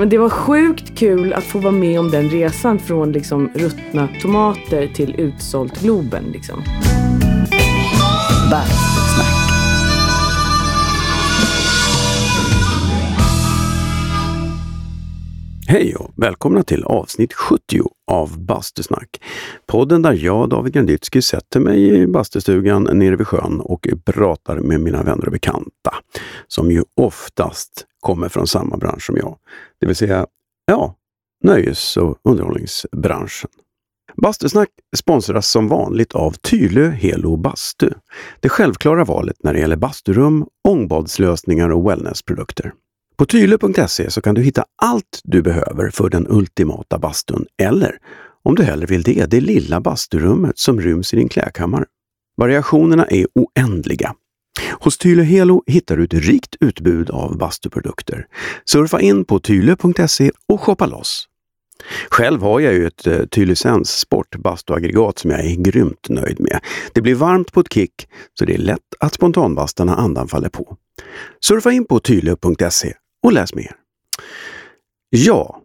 Men det var sjukt kul att få vara med om den resan från liksom ruttna tomater till utsålt Globen. Liksom. Bastusnack. Hej och välkomna till avsnitt 70 av Bastusnack. Podden där jag, David Granditsky, sätter mig i bastustugan nere vid sjön och pratar med mina vänner och bekanta, som ju oftast kommer från samma bransch som jag. Det vill säga, ja, nöjes och underhållningsbranschen. Bastusnack sponsras som vanligt av Tylö Helo Bastu. Det självklara valet när det gäller basturum, ångbadslösningar och wellnessprodukter. På Tylö.se så kan du hitta allt du behöver för den ultimata bastun eller, om du hellre vill det, det lilla basturummet som ryms i din klädkammare. Variationerna är oändliga. Hos Tyle Helo hittar du ett rikt utbud av bastuprodukter. Surfa in på tyle.se och shoppa loss. Själv har jag ju ett uh, Sport sportbastuaggregat som jag är grymt nöjd med. Det blir varmt på ett kick, så det är lätt att spontanbasta när andan faller på. Surfa in på tyle.se och läs mer. Ja,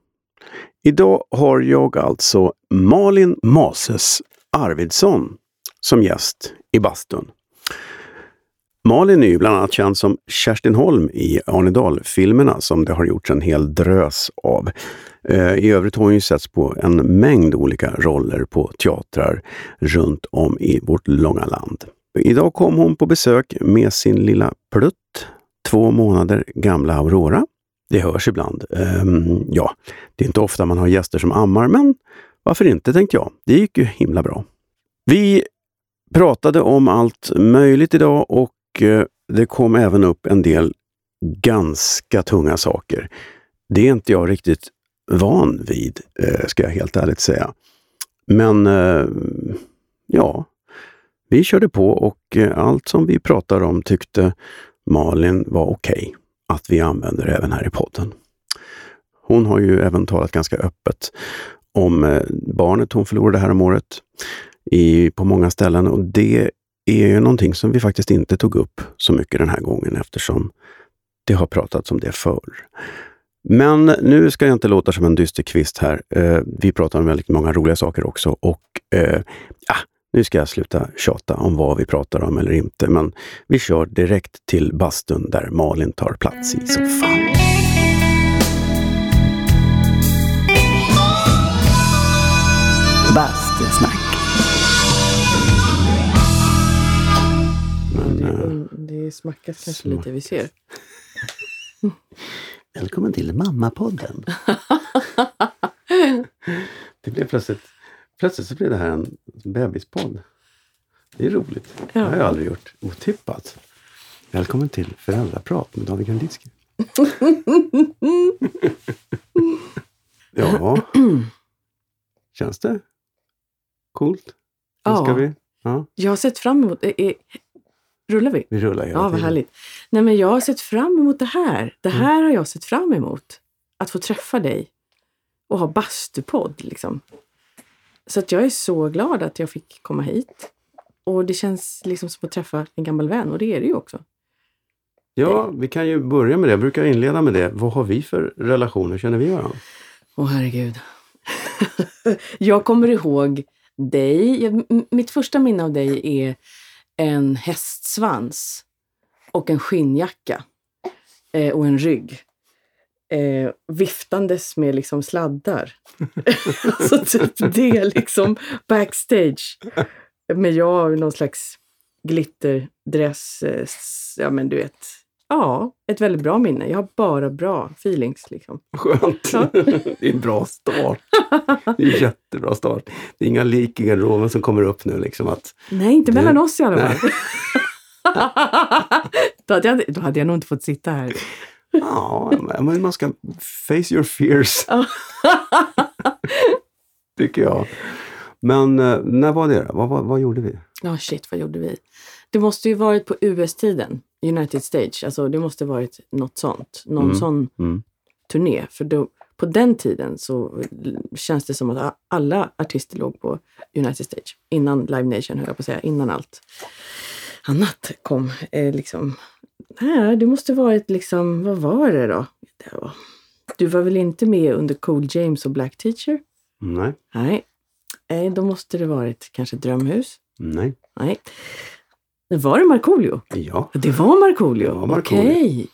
idag har jag alltså Malin Mases Arvidsson som gäst i bastun. Malin är ju bland annat känd som Kerstin Holm i Arnedal-filmerna som det har gjorts en hel drös av. Eh, I övrigt har hon ju setts på en mängd olika roller på teatrar runt om i vårt långa land. Idag kom hon på besök med sin lilla plutt, två månader gamla Aurora. Det hörs ibland. Um, ja, det är inte ofta man har gäster som ammar, men varför inte, tänkte jag. Det gick ju himla bra. Vi pratade om allt möjligt idag och Eh, det kom även upp en del ganska tunga saker. Det är inte jag riktigt van vid, eh, ska jag helt ärligt säga. Men eh, ja, vi körde på och allt som vi pratade om tyckte Malin var okej okay att vi använder även här i podden. Hon har ju även talat ganska öppet om barnet hon förlorade här om året i, på många ställen och det är ju någonting som vi faktiskt inte tog upp så mycket den här gången eftersom det har pratats om det förr. Men nu ska jag inte låta som en dysterkvist här. Eh, vi pratar om väldigt många roliga saker också och ja, nu ska jag sluta tjata om vad vi pratar om eller inte, men vi kör direkt till bastun där Malin tar plats i soffan. Bastusnack. Det, det smackas kanske smack. lite, vi ser. Välkommen till Mammapodden! det blev plötsligt, plötsligt så blev det här en bebispodd. Det är roligt. Det har jag aldrig gjort. Otippat. Välkommen till Föräldraprat med David Granditsky. ja. Känns det coolt? Nu Ja. Ska vi? Ja, Jag har sett fram emot... Är, rullar vi? vi rullar hela Ja, vad tiden. härligt. Nej, men jag har sett fram emot det här. Det här har jag sett fram emot. Att få träffa dig och ha bastupodd. Liksom. Så att jag är så glad att jag fick komma hit. Och det känns liksom som att träffa en gammal vän och det är det ju också. Ja, vi kan ju börja med det. Jag brukar inleda med det. Vad har vi för relationer? Känner vi varandra? Åh herregud. jag kommer ihåg dig. Jag, m- mitt första minne av dig är en hästsvans och en skinnjacka eh, och en rygg. Eh, viftandes med liksom sladdar. alltså typ det liksom backstage. Med jag har någon slags glitterdress. Eh, ja men du vet. Ja, ett väldigt bra minne. Jag har bara bra feelings liksom. Skönt! Ja. det är en bra start. Det är en jättebra start. Det är inga lik i garderoben som kommer upp nu. Liksom att, Nej, inte Du- mellan oss i alla fall. då, hade jag, då hade jag nog inte fått sitta här. ja, men man ska face your fears, tycker jag. Men eh, när var det? Vad, vad, vad gjorde vi? Ja, shit, vad gjorde vi? Det måste ju varit på US-tiden, United Stage. Alltså, det måste varit något sånt. Någon Mm. sån Mm. turné. För då, på den tiden så känns det som att alla artister låg på United Stage. Innan Live Nation, höll jag på att säga. Innan allt annat kom. Eh, liksom. Nej, det måste varit liksom, vad var det då? Det var Du var väl inte med under Cool James och Black Teacher? Nej. Nej. Nej, då måste det varit kanske Drömhus? Nej. Nej. Var det Markoolio? Ja. Det var Markoolio? Var Markoolio. Okej.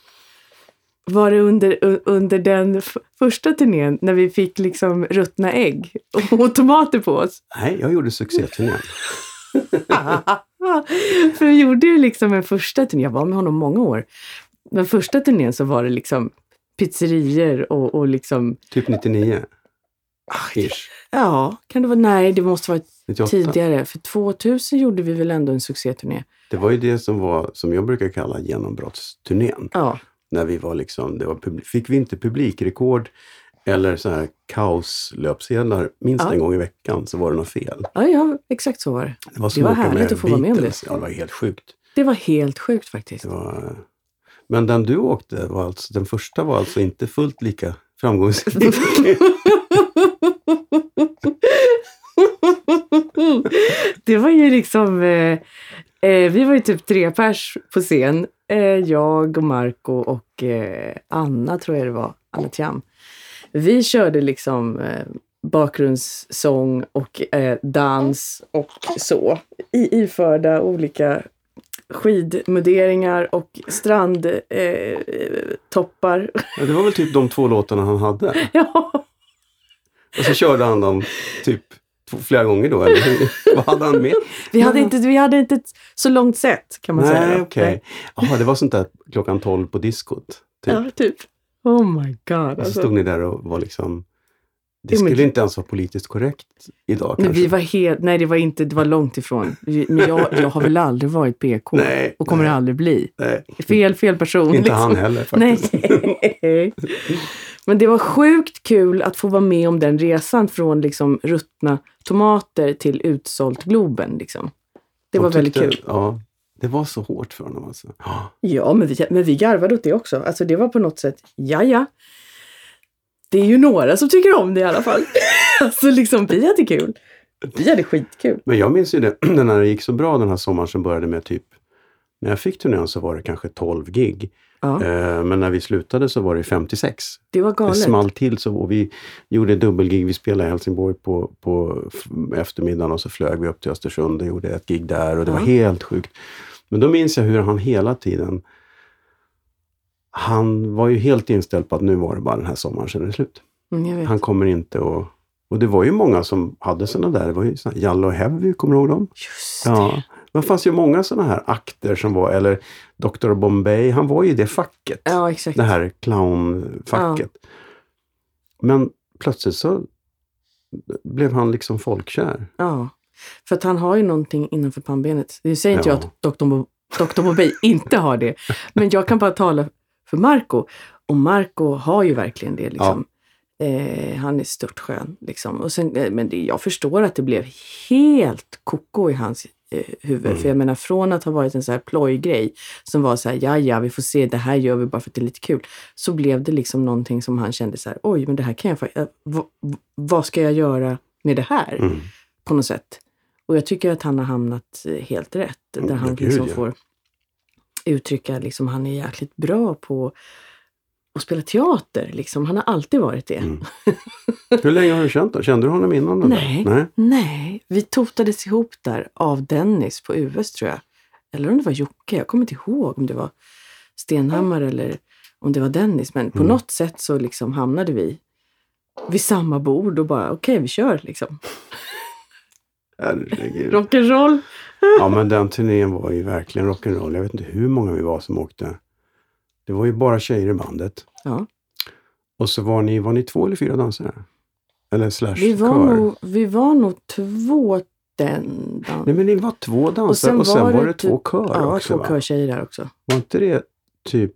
Var det under, under den första turnén när vi fick liksom ruttna ägg och tomater på oss? Nej, jag gjorde succéturnén. För vi gjorde ju liksom en första turné, jag var med honom många år. Men första turnén så var det liksom pizzerior och, och liksom, Typ 99. Ish. ja, kan det vara, nej det måste vara 98. tidigare. För 2000 gjorde vi väl ändå en succéturné. Det var ju det som var, som jag brukar kalla genombrottsturnén. Ja, När vi var liksom, det var fick vi inte publikrekord eller så här kaoslöpsedlar minst Ja. en gång i veckan så var det något fel. ja, ja exakt så var det. Det var, Det var härligt att få vara med om det. Ja, det var helt sjukt. Det var helt sjukt faktiskt. Var... Men den du åkte, var alltså, den första var alltså inte fullt lika framgångsrik. det var ju liksom, eh, eh, vi var ju typ tre pers på scen. Eh, jag och Marco och eh, Anna tror jag det var, Anna Tiam. Vi körde liksom eh, bakgrundssång och eh, dans och så. I, iförda olika skidmuderingar och strandtoppar. Eh. Ja, det var väl typ de två låtarna han hade. ja. Och så körde han dem typ flera gånger då, eller hur? Vad hade han med? Vi hade, inte, vi hade inte ett så långt set kan man säga. Nej, okej. Det var sånt där klockan 12 på diskot. Typ. Ja, typ. Oh my god. Och så Alltså. stod ni där och var liksom... Det men- skulle inte ens vara politiskt korrekt idag kanske. vi var helt, nej det var inte, det var långt ifrån. Men jag, jag har väl aldrig varit PK Nej, och kommer nej. aldrig bli. Nej, Fel, fel person. inte liksom. han heller Nej. Men det var sjukt kul att få vara med om den resan från liksom ruttna tomater till utsålt Globen. Liksom. Det De var väldigt tyckte- kul. Ja, det var så hårt för honom alltså. Ja. Ja, men vi, men vi garvade åt det också. Alltså det var på något sätt, ja ja. Det är ju några som tycker om det i alla fall. alltså liksom, vi hade kul. Vi hade skitkul. Men jag minns ju det, när det gick så bra den här sommaren som började med typ när jag fick turnén så var det kanske 12 gig. Ja, Eh, men när vi slutade så var det 56. det var Det galet. small till så och vi gjorde dubbelgig. Vi spelade i Helsingborg på, på eftermiddagen och så flög vi upp till Östersund och gjorde ett gig där och det var Ja. helt sjukt. Men då minns jag hur han hela tiden han var ju helt inställd på att nu var det bara den här sommaren, sen är det slut. Mm. Han kommer inte att... Och det var ju många som hade sådana där. Det var ju såna, Jalle och Heavy, kommer du ihåg dem? Just det. Ja. Men det fanns ju många sådana här akter som var, eller Dr. Bombay, han var ju i det facket. Ja, exakt. Det här clownfacket. Men plötsligt så blev han liksom folkkär. Ja. För att han har ju någonting innanför pannbenet. Nu säger inte Ja. jag att Dr. Bo- Dr. Bobby inte har det. Men jag kan bara tala för Marco. Och Marco har ju verkligen det. Liksom. Eh, han är störtskön. Liksom. Och sen, eh, men det, jag förstår att det blev helt koko i hans eh, huvud. Mm. För jag menar från att ha varit en så här plojgrej som var så här, ja ja, vi får se, det här gör vi bara för att det är lite kul. Så blev det liksom någonting som han kände så här, oj, men det här kan jag faktiskt, vad, vad ska jag göra med det här? Mm. på något sätt. Och jag tycker att han har hamnat eh, helt rätt. Där Mm, han ja, gud, liksom ja. får uttrycka, liksom, han är jäkligt bra på att spela teater. Liksom. Han har alltid varit det. Mm. Hur länge har du känt honom? Kände du honom innan? det där? Nej. Nej. Nej, vi totades ihop där av Dennis på US tror jag. Eller om det var Jocke, jag kommer inte ihåg om det var Stenhammar eller om det var Dennis. Men på Mm. något sätt så liksom hamnade vi vid samma bord och bara okej, vi kör liksom. Herregud. Rock'n'roll. Ja men den turnén var ju verkligen rock'n'roll. Jag vet inte hur många vi var som åkte. Det var ju bara tjejer i bandet. Ja. Och så var ni, var ni två eller fyra dansare? Eller slash Vi var, kör? nog, vi var nog två den dagen. Nej men ni var två dansare och sen, var, det två typ- kör Ja, också två va? körtjejer där också. Var inte det typ...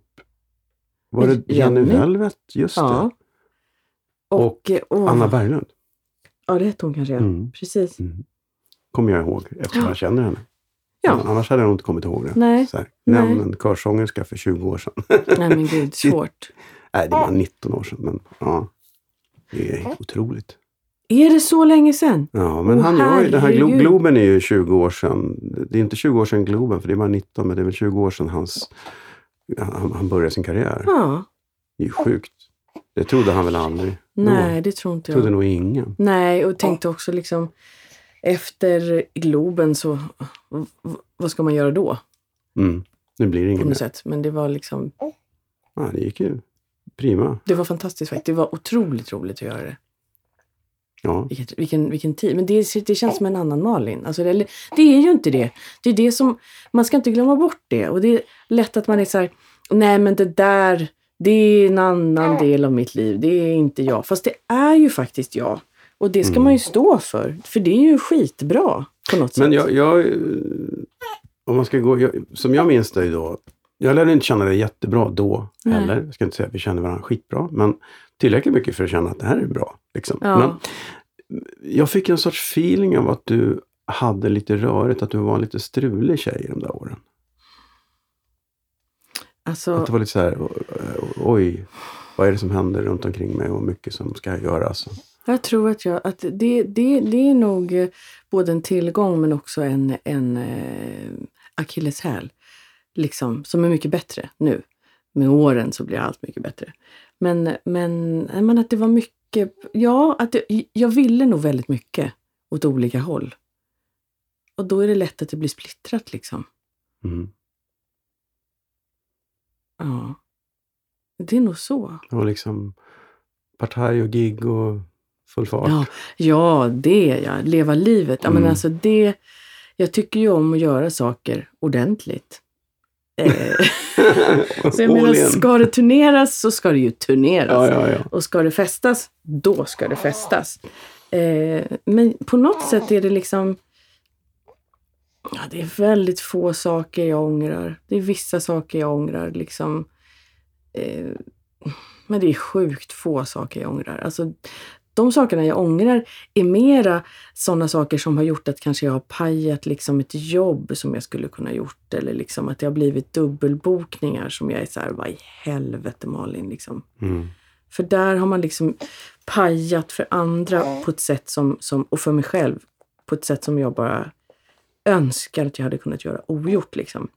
Var det Jenny? Velvet? Just Ja. Och, det. åh, Anna Berglund. Ja, det hette hon kanske. ja. Mm. Precis. Mm. Kommer jag ihåg eftersom Ja. jag känner henne. Ja. Annars hade jag nog inte kommit ihåg det. Nej, Så här. Nämn en körsångerska för 20 år sedan. nej men gud, svårt. Nej, det var 19 år sedan. Men ja, det är otroligt. Är det så länge sedan? Ja, men Åh, han gör ju, det här Glo. Globen är ju 20 år sedan. Det är inte 20 år sedan Globen, för det är bara 19, men det är väl 20 år sedan hans, han, han började sin karriär. Ja. Det är ju sjukt. Det trodde han väl aldrig? Nej, det tror inte jag. trodde nog ingen. Nej, och tänkte också liksom efter Globen så vad ska man göra då? Mm. Nu blir det På inget något sätt. Men det var liksom, Ja, det gick ju prima. det var fantastiskt faktiskt. Det var otroligt roligt att göra det. Ja. Vilket, vilken, vilken tid. Men det, det känns som en annan Malin. Alltså det, det är ju inte det. Det är det som, man ska inte glömma bort det. Och det är lätt att man är så här, nej men det där, det är en annan del av mitt liv. Det är inte jag. Fast det är ju faktiskt jag. Och det ska Mm. man ju stå för. För det är ju skitbra på något Men sätt. jag, jag, eh, om man ska gå, jag, som jag minns dig då, jag lärde inte känna dig jättebra då Nej. heller. Jag ska inte säga att vi känner varandra skitbra, men tillräckligt mycket för att känna att det här är bra. Liksom. Ja. Men jag fick en sorts feeling av att du hade lite rörigt, att du var en lite strulig tjej i de där åren. alltså, Att det var lite så här, oj, vad är det som händer runt omkring mig och mycket som ska göras. Jag tror att, jag, att det, det, det är nog eh, både en tillgång men också en, en eh, akilleshäl. Liksom, som är mycket bättre nu. Med åren så blir allt mycket bättre. Men, men, men att det var mycket, ja, att det, jag ville nog väldigt mycket åt olika håll. Och då är det lätt att det blir splittrat liksom. Mm. Ja. Det är nog så. Var liksom partaj och gig och full fart. Ja, ja, det ja. Leva livet. Ja, men Mm. alltså det, jag tycker ju om att göra saker ordentligt. Så jag menar, ska det turneras så ska det ju turneras. Ja, ja, ja. Och ska det festas, då ska det festas. Eh, men på något sätt är det liksom... Ja, det är väldigt få saker jag ångrar. Det är vissa saker jag ångrar. Liksom, eh, men det är sjukt få saker jag ångrar. Alltså, de sakerna jag ångrar är mera sådana saker som har gjort att kanske jag har pajat liksom ett jobb som jag skulle kunna gjort. Eller liksom att det har blivit dubbelbokningar som jag är så här, vad i helvete Malin liksom. Mm. För där har man liksom pajat för andra på ett sätt som, som, och för mig själv på ett sätt som jag bara önskar att jag hade kunnat göra ogjort. Liksom.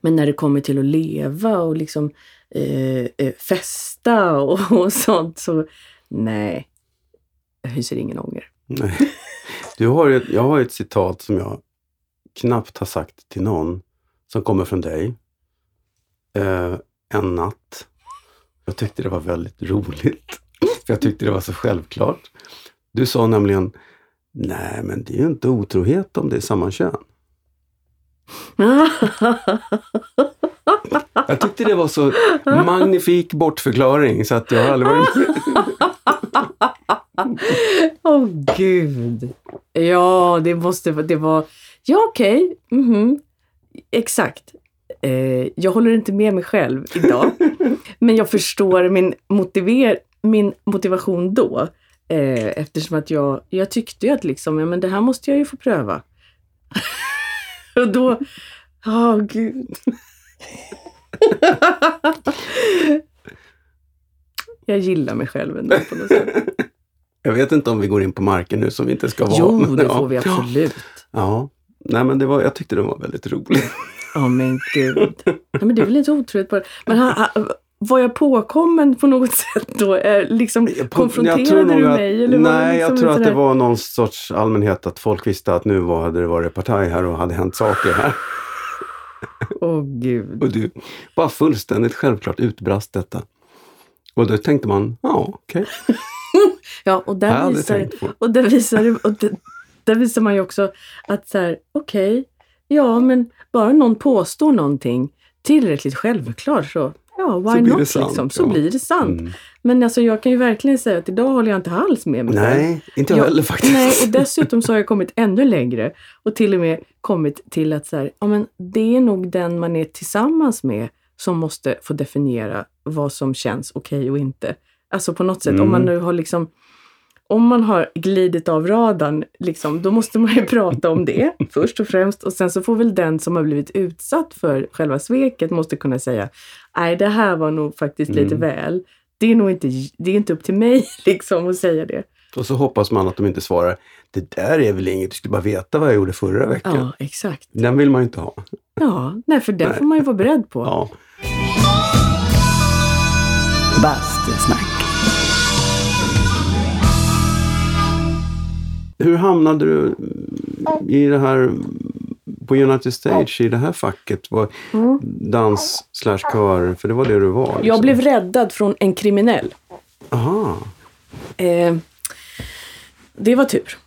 Men när det kommer till att leva och liksom eh, eh, festa och, och sånt så nej, jag hyser ingen ånger. Nej. Du har ett, jag har ett citat som jag knappt har sagt till någon, som kommer från dig. Eh, en natt. Jag tyckte det var väldigt roligt. För jag tyckte det var så självklart. Du sa nämligen, nej men det är ju inte otrohet om det är samma kön. Jag tyckte det var så magnifik bortförklaring så att jag har aldrig varit Åh oh, gud. Ja, det måste. Det var... Ja, okej. Mhm. Exakt. Eh, jag håller inte med mig själv idag. men jag förstår min, motiver, min motivation då. Eh, eftersom att jag, jag tyckte ju att liksom, ja, men det här måste jag ju få pröva. Och då... Åh gud. jag gillar mig själv ändå på något sätt. Jag vet inte om vi går in på marken nu som vi inte ska vara. Jo, det ja. får vi absolut. Ja, nej men det var, jag tyckte det var väldigt roligt. Ja men gud. Ja, men det är väl lite otroligt på det. Men ha, ha, var jag påkommen på något sätt då? Liksom, konfronterade du mig? Eller nej, jag liksom tror att sådär- det var någon sorts allmänhet att folk visste att nu var, hade det varit partaj här och hade hänt saker här. Åh gud. Och du bara fullständigt självklart utbrast detta. Och då tänkte man, ja okej. Ja, och Det jag där visar, och där visar, och där, där visar man ju också att så här, okej, ja men bara någon påstår någonting tillräckligt självklart så, ja why Så not det sant, liksom, så ja. blir det sant. Mm. Men alltså jag kan ju verkligen säga att idag håller jag inte alls med mig. Nej, inte jag Ja, heller faktiskt. Nej, och dessutom så har jag kommit ännu längre och till och med kommit till att så här, ja, men det är nog den man är tillsammans med som måste få definiera vad som känns okej och inte. Alltså på något sätt, om man Mm. nu har liksom om man har glidit av radarn, liksom, då måste man ju prata om det först och främst. Och sen så får väl den som har blivit utsatt för själva sveket måste kunna säga, nej det här var nog faktiskt lite Mm. väl. Det är nog inte, det är inte upp till mig liksom att säga det. Och så hoppas man att de inte svarar, det där är väl inget, du skulle bara veta vad jag gjorde förra veckan. Ja, exakt. Den vill man ju inte ha. Ja, nej, för den Nej. får man ju vara beredd på. Ja. Bastusnack. Hur hamnade du i det här på United Stage i det här facket? Var dans slash kör, för det var det du var? Liksom. Jag blev räddad från en kriminell. Aha. Eh, det var tur.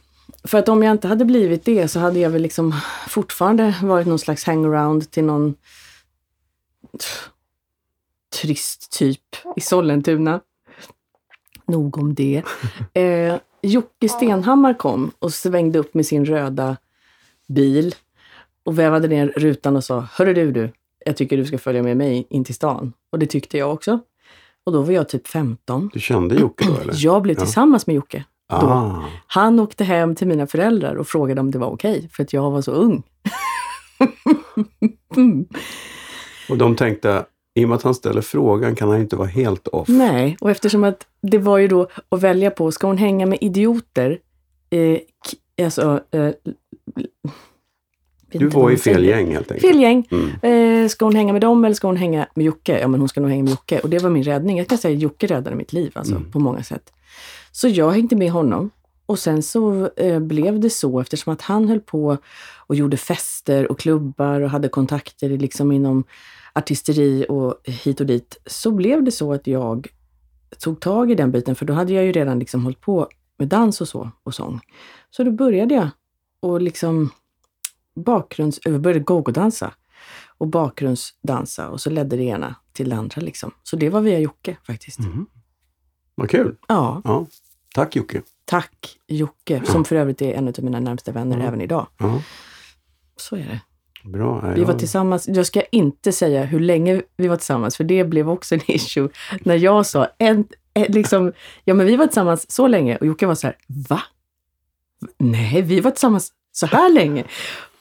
För att om jag inte hade blivit det så hade jag väl liksom fortfarande varit någon slags hangaround till någon trist typ i Sollentuna. Nog om det. Eh, Jocke Stenhammar kom och svängde upp med sin röda bil och vävade ner rutan och sa Hörru du, du, jag tycker du ska följa med mig in till stan. Och det tyckte jag också. Och då var jag typ 15. Du kände Jocke då eller? Jag blev Ja. tillsammans med Jocke. Ah. Han åkte hem till mina föräldrar och frågade om det var okej, för att jag var så ung. Mm. Och de tänkte, i och med att han ställer frågan kan han inte vara helt off. Nej, och eftersom att det var ju då att välja på, ska hon hänga med idioter? Eh, alltså, eh, Du var i fel gäng helt enkelt. Fel gäng. Mm. Eh, ska hon hänga med dem eller ska hon hänga med Jocke? Ja, men hon ska nog hänga med Jocke. Och det var min räddning. Jag kan säga att Jocke räddade mitt liv alltså, Mm. på många sätt. Så jag hängde med honom. Och sen så eh, blev det så eftersom att han höll på och gjorde fester och klubbar och hade kontakter liksom inom artisteri och hit och dit. Så blev det så att jag tog tag i den biten för då hade jag ju redan liksom hållit på med dans och så och sång. Så då började jag och liksom bakgrunds... Jag började gogo-dansa och bakgrundsdansa och så ledde det ena till det andra liksom. Så det var via Jocke faktiskt. Mhm. Vad kul! Ja, Ja. Tack Jocke! tack Jocke, som för övrigt är en av mina närmsta vänner Mm. även idag. Ja. Så är det. Bra. Ja, Vi var tillsammans, jag ska inte säga hur länge vi var tillsammans, för det blev också en issue. När jag sa, en, en, liksom, ja men vi var tillsammans så länge och Jocke var så här, va? Nej, vi var tillsammans så här länge.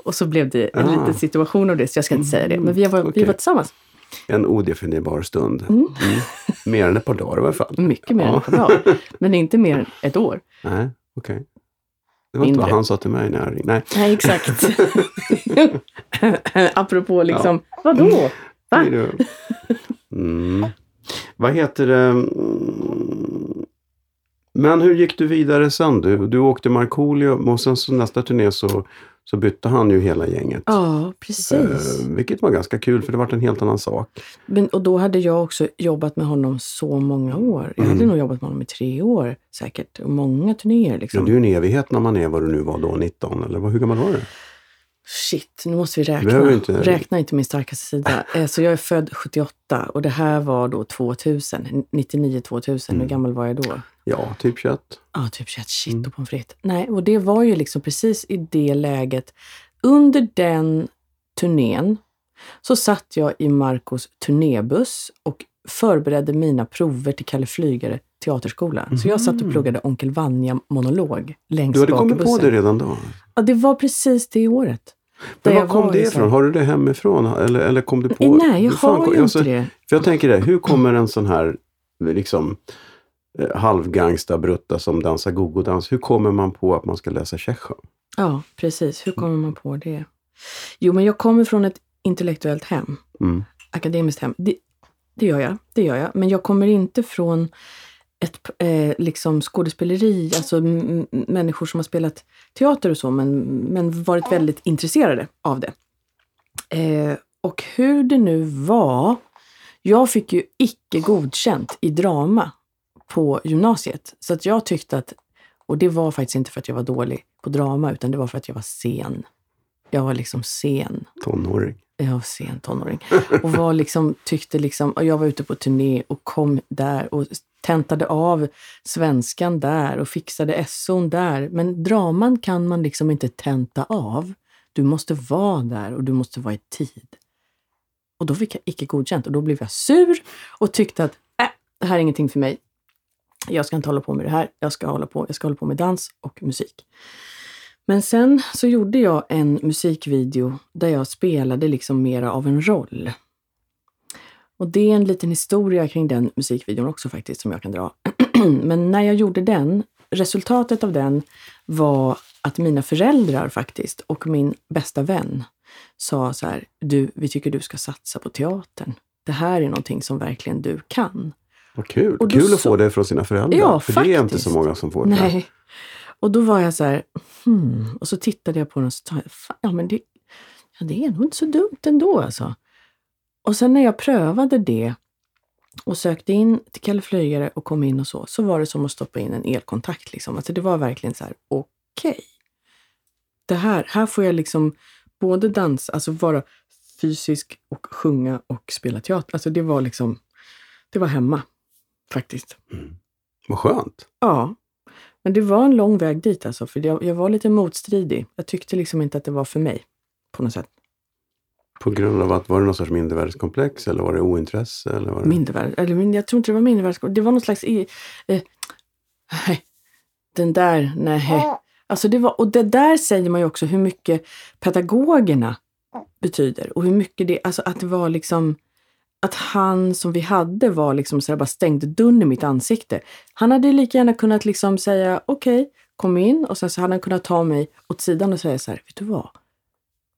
Och så blev det en Ah. liten situation av det, så jag ska inte säga det. Men vi var, vi Okej. var tillsammans. En odefinierbar stund. Mm. Mm. Mer än ett par dagar i alla fall. Mycket mer än Ja. ett par dagar. Men inte mer än ett år. Nej, okej. Det var inte vad han sa till mig när jag ringde. Nej. Nej, exakt. Apropå liksom, vadå? Va? Då. Mm. Vad heter det? Mm. Men hur gick du vidare sen? Du, du åkte Markoolio och sen så nästa turné så, så bytte han ju hela gänget. Ja, precis. Eh, vilket var ganska kul för det var en helt annan sak. Men, och då hade jag också jobbat med honom så många år. Jag hade Mm. nog jobbat med honom i tre år säkert. Och många turnéer liksom. det är ju en evighet när man är vad du nu var då, 19 eller hur gammal var du? Shit, nu måste vi räkna. inte- Räkna inte min starkaste sida. Eh, Så jag är född 78 och det här var då 2000. 99-2000. Mm. Hur gammal var jag då? Ja, typ 21. Ja, typ 21. Shit Mm. och pommes frites. Nej, och det var ju liksom precis i det läget. Under den turnén så satt jag i Marcos turnébuss och förberedde mina prover till Kalle Flygare teaterskola. Så jag satt och Mhm. pluggade Onkel Vanja-monolog längst Du hade bak i kommit på bussen. det redan då? Ja, det var precis det året. Men var kom det ifrån? Har du det hemifrån? Eller, eller kom det på? Nej, jag fan har ju alltså, inte det. För jag tänker det, hur kommer en sån här liksom eh, halvgangsta brutta som dansar gogodans, hur kommer man på att man ska läsa Tjechov? Ja, precis. Hur kommer man på det? Jo, men jag kommer från ett intellektuellt hem. Mm. akademiskt hem. Det, det gör jag, det gör jag. Men jag kommer inte från ett eh, liksom skådespeleri, alltså m- m- människor som har spelat teater och så, men, men varit väldigt intresserade av det. Eh, och hur det nu var, jag fick ju icke godkänt i drama på gymnasiet. Så att jag tyckte att, och det var faktiskt inte för att jag var dålig på drama, utan det var för att jag var sen. Jag var liksom sen. Tonåring. Jag var sen tonåring. Och var liksom, tyckte liksom, och jag var ute på turné och kom där och tentade av svenskan där och fixade SO'n där. Men draman kan man liksom inte tenta av. Du måste vara där och du måste vara i tid. Och då fick jag icke godkänt och då blev jag sur och tyckte att äh, det här är ingenting för mig. Jag ska inte hålla på med det här. Jag ska hålla på, jag ska hålla på med dans och musik. Men sen så gjorde jag en musikvideo där jag spelade liksom mera av en roll. Och det är en liten historia kring den musikvideon också faktiskt som jag kan dra. Men när jag gjorde den, resultatet av den var att mina föräldrar faktiskt och min bästa vän sa så här, du, vi tycker du ska satsa på teatern. Det här är någonting som verkligen du kan. Vad kul. Och Kul att så- få det från sina föräldrar. Ja, för det är inte faktiskt. så många som får det. Nej. Och då var jag så här, hmm. Och så tittade jag på den och så sa jag, fan, ja men det, ja, det är nog inte så dumt ändå alltså. Och sen när jag prövade det och sökte in till Kalle Flygare och kom in och så, så var det som att stoppa in en elkontakt. Liksom. Alltså det var verkligen så här, okej. Okay. Det här, här får jag liksom både dansa, alltså vara fysisk och sjunga och spela teater. Alltså det var liksom, det var hemma faktiskt. Mm. Vad skönt! Ja. Men det var en lång väg dit alltså, för jag, jag var lite motstridig. Jag tyckte liksom inte att det var för mig på något sätt. På grund av att, var det någon sorts mindervärdeskomplex eller var det ointresse? Eller var det... Mindervärde, eller jag tror inte det var mindervärdeskomplex. Det var någon slags... Eh, den där, nej. Alltså det var, och det där säger man ju också hur mycket pedagogerna betyder och hur mycket det, alltså att det var liksom att han som vi hade var liksom så bara stängde dörren i mitt ansikte. Han hade lika gärna kunnat liksom säga okej, okay, kom in och sen så hade han kunnat ta mig åt sidan och säga så här, vet du vad?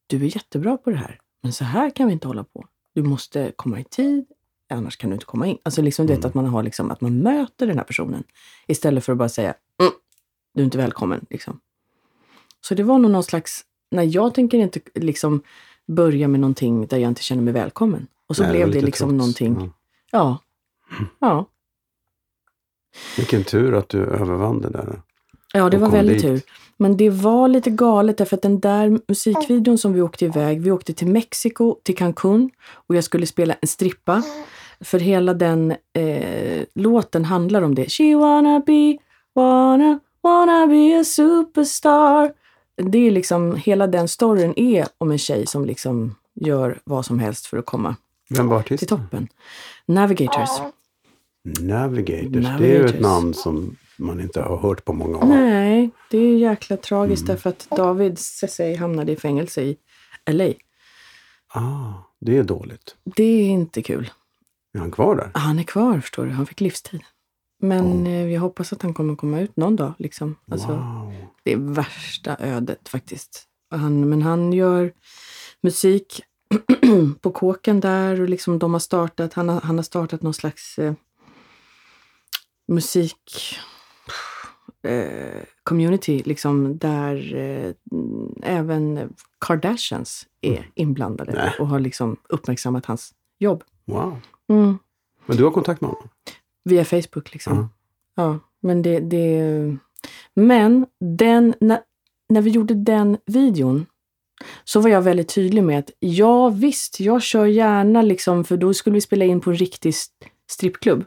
Du är jättebra på det här, men så här kan vi inte hålla på. Du måste komma i tid, annars kan du inte komma in. Alltså liksom mm. det att man har liksom, att man möter den här personen istället för att bara säga mm, du är inte välkommen. Liksom. Så det var nog någon slags, nej jag tänker inte liksom börja med någonting där jag inte känner mig välkommen. Och så nej, blev det, det liksom trots. någonting. Mm. Ja. Ja. Vilken tur att du övervann det där. Ja, det var väldigt dit. tur. Men det var lite galet därför att den där musikvideon som vi åkte iväg, vi åkte till Mexiko, till Cancun och jag skulle spela en strippa. För hela den eh, låten handlar om det. She wanna be, wanna, wanna be a superstar. Det är liksom, hela den storyn är om en tjej som liksom gör vad som helst för att komma Vem var till toppen. Navigators. Navigators. Navigators. Det är ju ett namn som man inte har hört på många år. Nej, det är jäkla tragiskt mm. därför att David Cessay hamnade i fängelse i LA. Ah, det är dåligt. Det är inte kul. Är han kvar där? Han är kvar, förstår du. Han fick livstid. Men oh. jag hoppas att han kommer komma ut någon dag. Liksom. Alltså, wow. Det är värsta ödet faktiskt. Han, men han gör musik på kåken där och liksom de har startat, han har, han har startat någon slags eh, musik eh, community liksom där eh, även Kardashians är mm. inblandade Nej. och har liksom uppmärksammat hans jobb. Wow. Mm. Men du har kontakt med honom? Via Facebook liksom. Mm. Ja, men det... det men den, när, när vi gjorde den videon så var jag väldigt tydlig med att ja visst, jag kör gärna liksom, för då skulle vi spela in på en riktig strippklubb.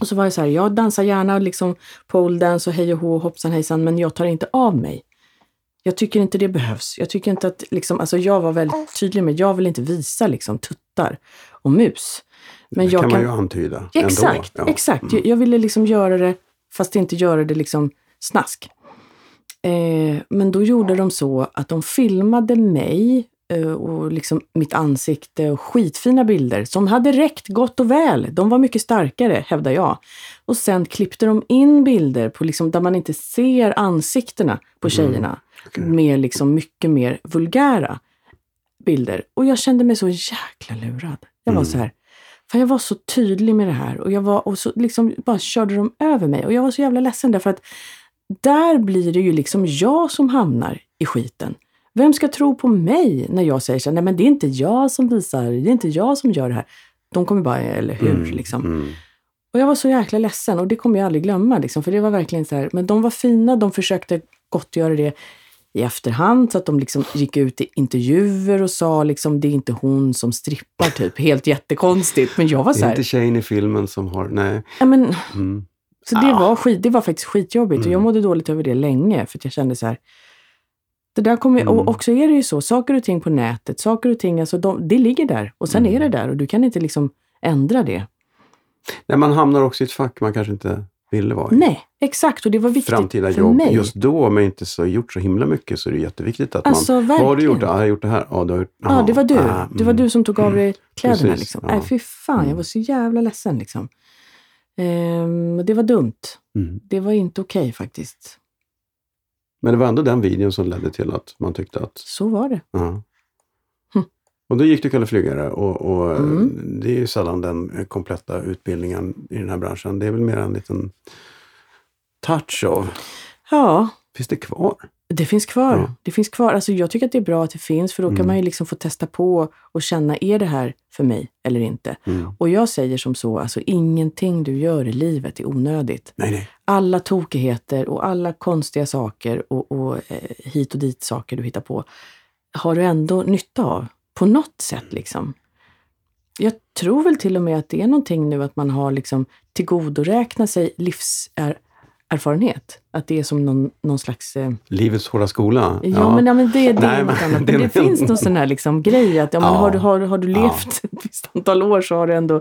Och så var jag så här, jag dansar gärna liksom poledance och hej och hå, hoppsan hejsan, men jag tar inte av mig. Jag tycker inte det behövs. Jag tycker inte att, liksom, alltså jag var väldigt tydlig med, jag vill inte visa liksom tuttar och mus. Men det jag kan man ju antyda Exakt, Ja. exakt. Mm. Jag, jag, ville liksom göra det, fast inte göra det liksom snask. Eh, men då gjorde de så att de filmade mig Eh, och liksom mitt ansikte och skitfina bilder som hade räckt gott och väl. De var mycket starkare, hävdar jag. Och sen klippte de in bilder på liksom, där man inte ser ansiktena på mm. tjejerna. Mm. Okay. Med liksom mycket mer vulgära bilder. Och jag kände mig så jäkla lurad. Jag var mm. så här, för jag var så tydlig med det här och jag var och så liksom bara körde de över mig. Och jag var så jävla ledsen därför att där blir det ju liksom jag som hamnar i skiten. Vem ska tro på mig när jag säger så nej men det är inte jag som visar, det är inte jag som gör det här. De kommer bara, eller hur? Mm, liksom. Mm. Och jag var så jäkla ledsen och det kommer jag aldrig glömma. Liksom, för det var verkligen så här, men de var fina, de försökte gottgöra det i efterhand så att de liksom gick ut i intervjuer och sa liksom det är inte hon som strippar typ. Helt jättekonstigt. Men jag var så här, Det är inte tjejen i filmen som har, nej. Ja, men, mm. Så det, ah. var skit, det var faktiskt skitjobbigt och jag mm. mådde dåligt över det länge för jag kände så här, det där kommer, mm. Och också är det ju så, saker och ting på nätet, saker och ting, alltså de, det ligger där och sen mm. är det där och du kan inte liksom ändra det. Nej, man hamnar också i ett fack man kanske inte ville vara i. Nej, exakt och det var viktigt Framtida för jobb. mig. Just då, om jag inte så gjort så himla mycket, så är det jätteviktigt att alltså, man... Verkligen. Vad har du gjort? Ja, jag har gjort det här. Ja, du har gjort, ja det var du. Ah, det var du som tog av dig mm. kläderna. Precis, liksom. ja. Nej, fy fan, jag mm. var så jävla ledsen. Liksom. Ehm, det var dumt. Mm. Det var inte okej okay, faktiskt. Men det var ändå den videon som ledde till att man tyckte att... Så var det. Uh hm. Och då gick du Kalle Flygare och, och mm. det är ju sällan den kompletta utbildningen i den här branschen. Det är väl mer en liten touch av... Ja, Finns det kvar? Det finns kvar. Ja. Det finns kvar. Alltså jag tycker att det är bra att det finns, för då kan Mm. man ju liksom få testa på och känna, är det här för mig eller inte? Mm. Och jag säger som så, alltså ingenting du gör i livet är onödigt. Nej, nej. Alla tokigheter och alla konstiga saker och, och eh, hit och dit saker du hittar på har du ändå nytta av. På något sätt liksom. Jag tror väl till och med att det är någonting nu att man har liksom tillgodoräknat sig livserfarenhet. Att det är som någon, någon slags... Eh, Livets hårda skola. Ja, men, ja, men det, det Nej, är något men annat. det det, finns någon sån här liksom grej att ja, men Ja. har, du, har, har du Ja. levt ett visst antal år så har du ändå,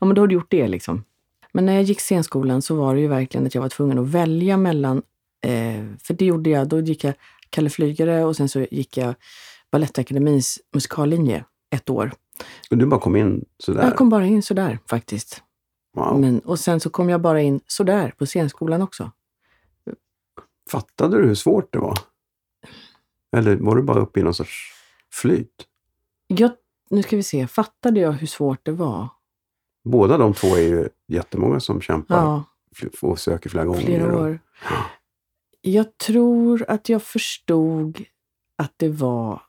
ja men då har du gjort det liksom. Men när jag gick scenskolan så var det ju verkligen att jag var tvungen att välja mellan, eh, för det gjorde jag, då gick jag Kalle Flygare och sen så gick jag Balettakademins musikallinje ett år. Och Du bara kom in sådär? Jag kom bara in sådär faktiskt. wow. Men, och sen så kom jag bara in sådär på scenskolan också. Fattade du hur svårt det var? Eller var du bara uppe i någon sorts flyt? Jag, nu ska vi se, fattade jag hur svårt det var? Båda de två är ju jättemånga som kämpar Ja. och söker flera gånger. flera och- år. Jag tror att jag förstod att det var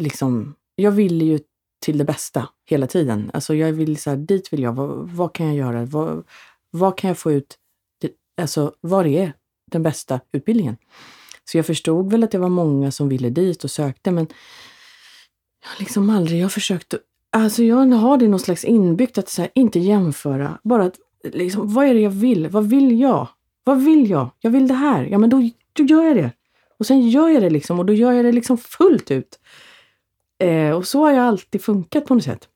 liksom, jag ville ju till det bästa hela tiden. Alltså jag vill så här, dit vill jag, vad, vad kan jag göra? Vad, vad kan jag få ut? Alltså, var är den bästa utbildningen? Så jag förstod väl att det var många som ville dit och sökte, men jag har liksom aldrig, jag har försökt, alltså jag har det någon slags inbyggt att så här, inte jämföra, bara att liksom, vad är det jag vill? Vad vill jag? Vad vill jag? Jag vill det här. Ja, men då, då gör jag det. Och sen gör jag det liksom och då gör jag det liksom fullt ut. Eh, och så har jag alltid funkat på något sätt.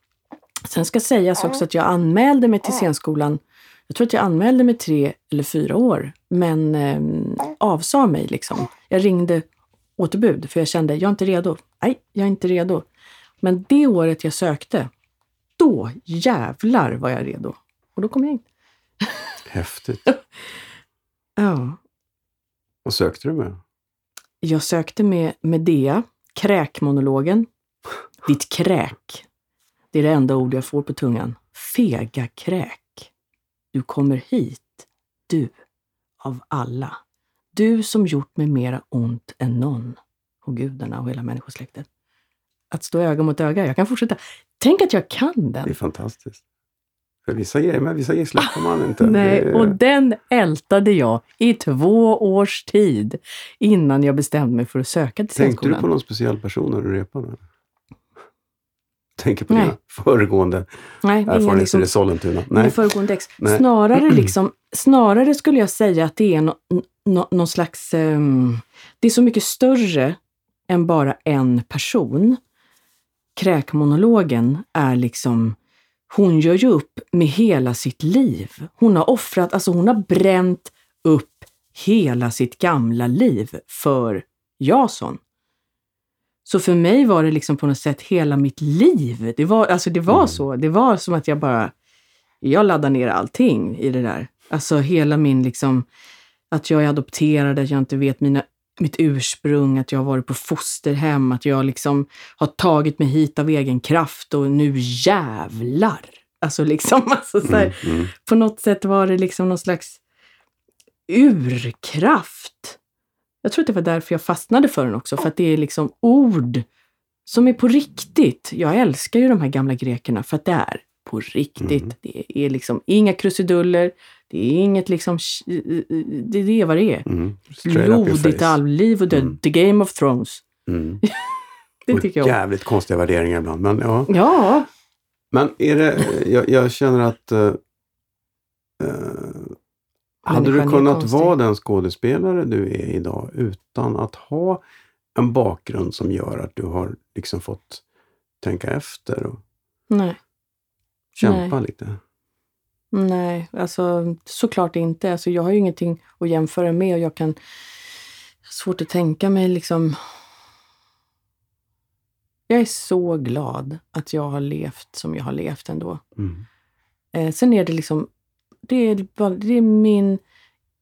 Sen ska sägas också att jag anmälde mig till scenskolan. Jag tror att jag anmälde mig tre eller fyra år, men eh, avsade mig liksom. Jag ringde återbud för jag kände, jag är inte redo. Nej, jag är inte redo. Men det året jag sökte, då jävlar var jag redo. Och då kom jag in. Häftigt. Ja. Vad sökte du med? Jag sökte med Medea, kräkmonologen. Ditt kräk. Det är det enda ord jag får på tungan. Fega kräk. Du kommer hit, du, av alla. Du som gjort mig mera ont än någon. Och gudarna och hela människosläktet. Att stå öga mot öga. Jag kan fortsätta. Tänk att jag kan Det är den. fantastiskt. För vissa grejer, men vissa grejer släpper man inte. Nej, Det- och den ältade jag i två års tid innan jag bestämde mig för att söka till Tänkte du scenskolan. på någon speciell person när du repade? Tänker på Nej. dina föregående Nej, erfarenheter liksom, i Sollentuna? Nej. föregående ex. Nej. Snarare, liksom, snarare skulle jag säga att det är no, no, någon slags... ehm, det är så mycket större än bara en person. Kräkmonologen är liksom... Hon gör ju upp med hela sitt liv. Hon har offrat, alltså hon har bränt upp hela sitt gamla liv för Jason. Så för mig var det liksom på något sätt hela mitt liv. Det var, alltså det var Mm. så. Det var som att jag bara... Jag laddade ner allting i det där. Alltså hela min liksom... Att jag är adopterad, att jag inte vet mina, mitt ursprung, att jag har varit på fosterhem, att jag liksom har tagit mig hit av egen kraft och nu jävlar! Alltså liksom, alltså så här, Mm, mm. på något sätt var det liksom någon slags urkraft. Jag tror att det var därför jag fastnade för den också, för att det är liksom ord som är på riktigt. Jag älskar ju de här gamla grekerna för att det är på riktigt. Mm. Det är liksom inga krusiduller, det är inget liksom... Det det är vad det är. Mm. Blodigt face. allliv och död. Mm. The Game of Thrones. Mm. Det Och tycker jag. Jävligt konstiga värderingar ibland. Men, ja. Ja, men är det, jag, jag känner att eh, eh, hade du kunnat vara den skådespelare du är idag utan att ha en bakgrund som gör att du har liksom fått tänka efter och nej. kämpa lite? Nej, alltså såklart inte. Alltså, jag har ju ingenting att jämföra med och jag kan... Svårt att tänka mig liksom... Jag är så glad att jag har levt som jag har levt ändå. Mm. Eh, sen är det liksom... Det är, bara- det är min,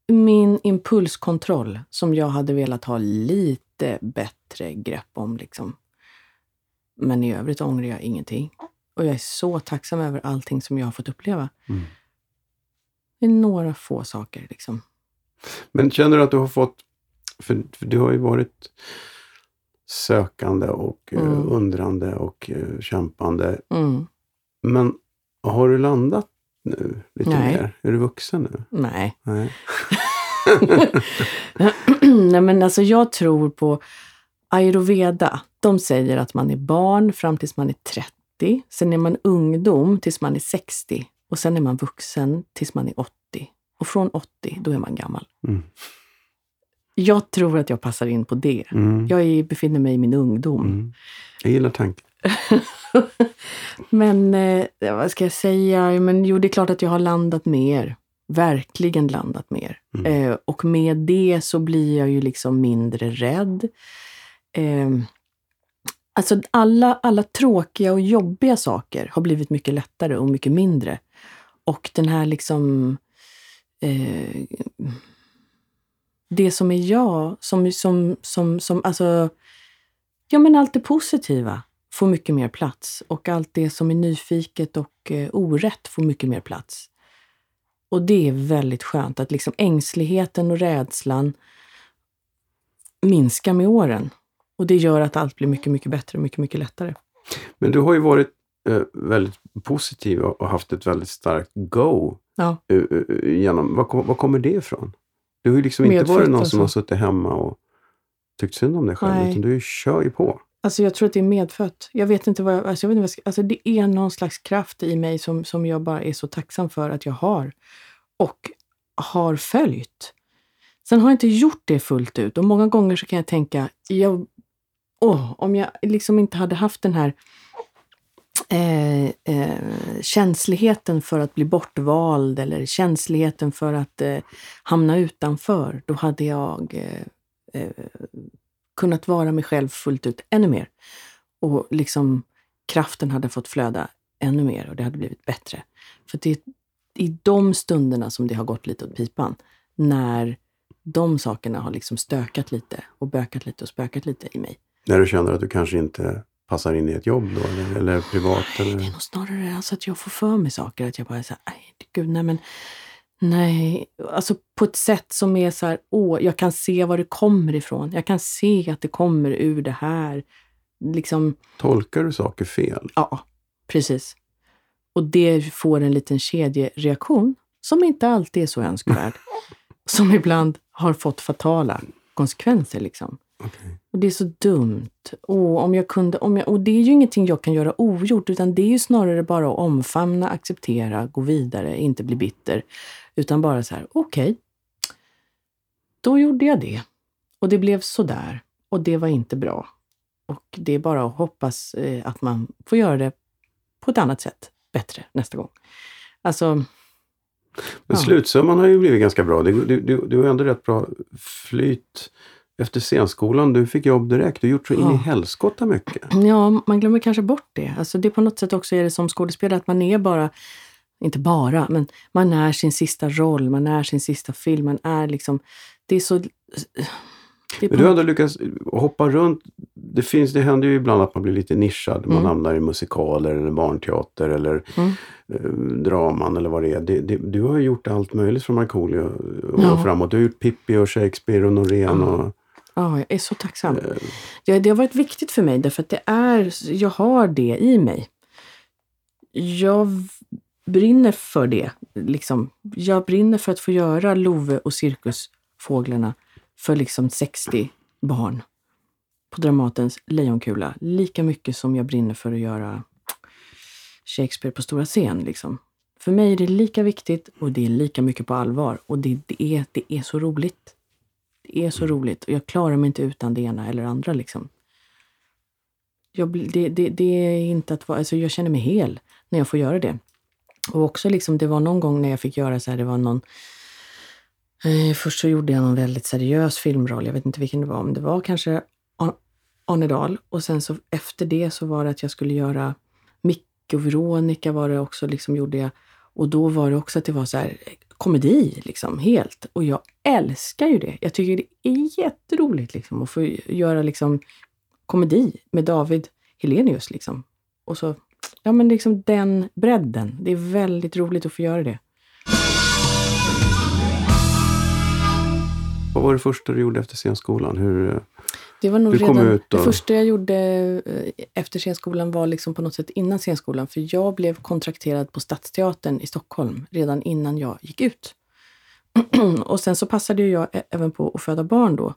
min impulskontroll som jag hade velat ha lite bättre grepp om. Liksom. Men i övrigt ångrar jag ingenting. Och jag är så tacksam över allting som jag har fått uppleva. Mm. Det är några få saker liksom. Men känner du att du har fått För, för du har ju varit sökande och eh, Mm. undrande och eh, kämpande. Mm. Men har du landat nu lite Nej. mer? Är du vuxen nu? Nej. Nej. Nej, men alltså jag tror på ayurveda. De säger att man är barn fram tills man är 30. Sen är man ungdom tills man är 60. Och sen är man vuxen tills man är 80. Och från 80, då är man gammal. Mm. Jag tror att jag passar in på det. Mm. Jag är, befinner mig i min ungdom. Mm. Jag gillar tanken. Men eh, vad ska jag säga? Men jo, det är klart att jag har landat mer. Verkligen landat mer. Mm. Eh, och med det så blir jag ju liksom mindre rädd. Eh, alltså alla, alla tråkiga och jobbiga saker har blivit mycket lättare och mycket mindre. Och den här liksom... Eh, det som är jag, som, som, som, som alltså... Ja, men allt det positiva får mycket mer plats och allt det som är nyfiket och eh, orätt får mycket mer plats. Och det är väldigt skönt att liksom ängsligheten och rädslan minskar med åren. Och det gör att allt blir mycket, mycket bättre och mycket, mycket lättare. Men du har ju varit eh, väldigt positiv och haft ett väldigt starkt go. Ja. eh, eh, genom, var, var kommer det ifrån? Du har ju liksom inte Medfött varit någon alltså. som har suttit hemma och tyckt synd om dig själv, Nej. utan du kör ju på. Alltså jag tror att det är medfött. Jag vet inte vad jag, alltså jag vet inte vad jag ska, alltså det är någon slags kraft i mig som, som jag bara är så tacksam för att jag har. Och har följt. Sen har jag inte gjort det fullt ut och många gånger så kan jag tänka, jag, åh, om jag liksom inte hade haft den här eh, eh, känsligheten för att bli bortvald eller känsligheten för att eh, hamna utanför, då hade jag eh, eh, kunnat vara mig själv fullt ut ännu mer. Och liksom kraften hade fått flöda ännu mer och det hade blivit bättre. För det är i de stunderna som det har gått lite åt pipan. När de sakerna har liksom stökat lite och bökat lite och spökat lite i mig. När du känner att du kanske inte passar in i ett jobb då, eller, eller privat? Nej, det Eller? är nog snarare alltså att jag får för mig saker. Att jag bara "Aj, gud, nej men nej. Alltså på ett sätt som är så här, åh, jag kan se var det kommer ifrån. Jag kan se att det kommer ur det här. Liksom, Tolkar du saker fel? ja, precis. Och det får en liten kedjereaktion som inte alltid är så önskvärd. som ibland har fått fatala konsekvenser. Liksom. Okej. Och det är så dumt. Och, om jag kunde, om jag, och det är ju ingenting jag kan göra ogjort, utan det är ju snarare bara att omfamna, acceptera, gå vidare, inte bli bitter. Utan bara så här, okej, då gjorde jag det. Och det blev sådär. Och det var inte bra. Och det är bara att hoppas eh, att man får göra det på ett annat sätt, bättre nästa gång. Alltså, Men Ja. slutsumman har ju blivit ganska bra. Du, du, du, du har ändå rätt bra flyt efter scenskolan. Du fick jobb direkt. Du har gjort så in i helskotta mycket. Ja, man glömmer kanske bort det. Alltså det är på något sätt också är det som skådespelare att man är bara, inte bara, men man är sin sista roll, man är sin sista film, man är liksom, det är så... Det är Men du har ändå lyckats hoppa runt. Det, finns, det händer ju ibland att man blir lite nischad. Man Mm. hamnar i musikaler eller barnteater eller Mm. eh, draman eller vad det är. Det, det, du har ju gjort allt möjligt från Markoolio och Ja. framåt. Du har gjort Pippi och Shakespeare och Norén. Ja. Och, Ja, jag är så tacksam. eh, Det, det har varit viktigt för mig därför att det är, jag har det i mig. Jag brinner för det. Liksom. Jag brinner för att få göra Love och Cirkusfåglarna för liksom 60 barn på Dramatens Lejonkula. Lika mycket som jag brinner för att göra Shakespeare på stora scen. Liksom. För mig är det lika viktigt och det är lika mycket på allvar. Och det, det, är, det är så roligt. Det är så roligt och jag klarar mig inte utan det ena eller andra. Liksom. Jag, det, det, det är inte att vara, alltså jag känner mig hel när jag får göra det. Och också liksom, det var någon gång när jag fick göra så här, det var någon eh, Först så gjorde jag någon väldigt seriös filmroll, jag vet inte vilken det var, men det var kanske Arnedal. Arne Dahl. Och sen så efter det så var det att jag skulle göra Micke och Veronica var det också, liksom gjorde jag. Och då var det också att det var så här komedi, liksom, helt. Och jag älskar ju det. Jag tycker det är jätteroligt liksom, att få göra liksom, komedi med David Helenius. Liksom. Och så, ja men liksom den bredden. Det är väldigt roligt att få göra det. Vad var det första du gjorde efter scenskolan? Hur, eh, det var nog Du redan, ut det och- första jag gjorde eh, efter scenskolan var liksom på något sätt innan scenskolan. För jag blev kontrakterad på Stadsteatern i Stockholm redan innan jag gick ut. och sen så passade jag även på att föda barn då.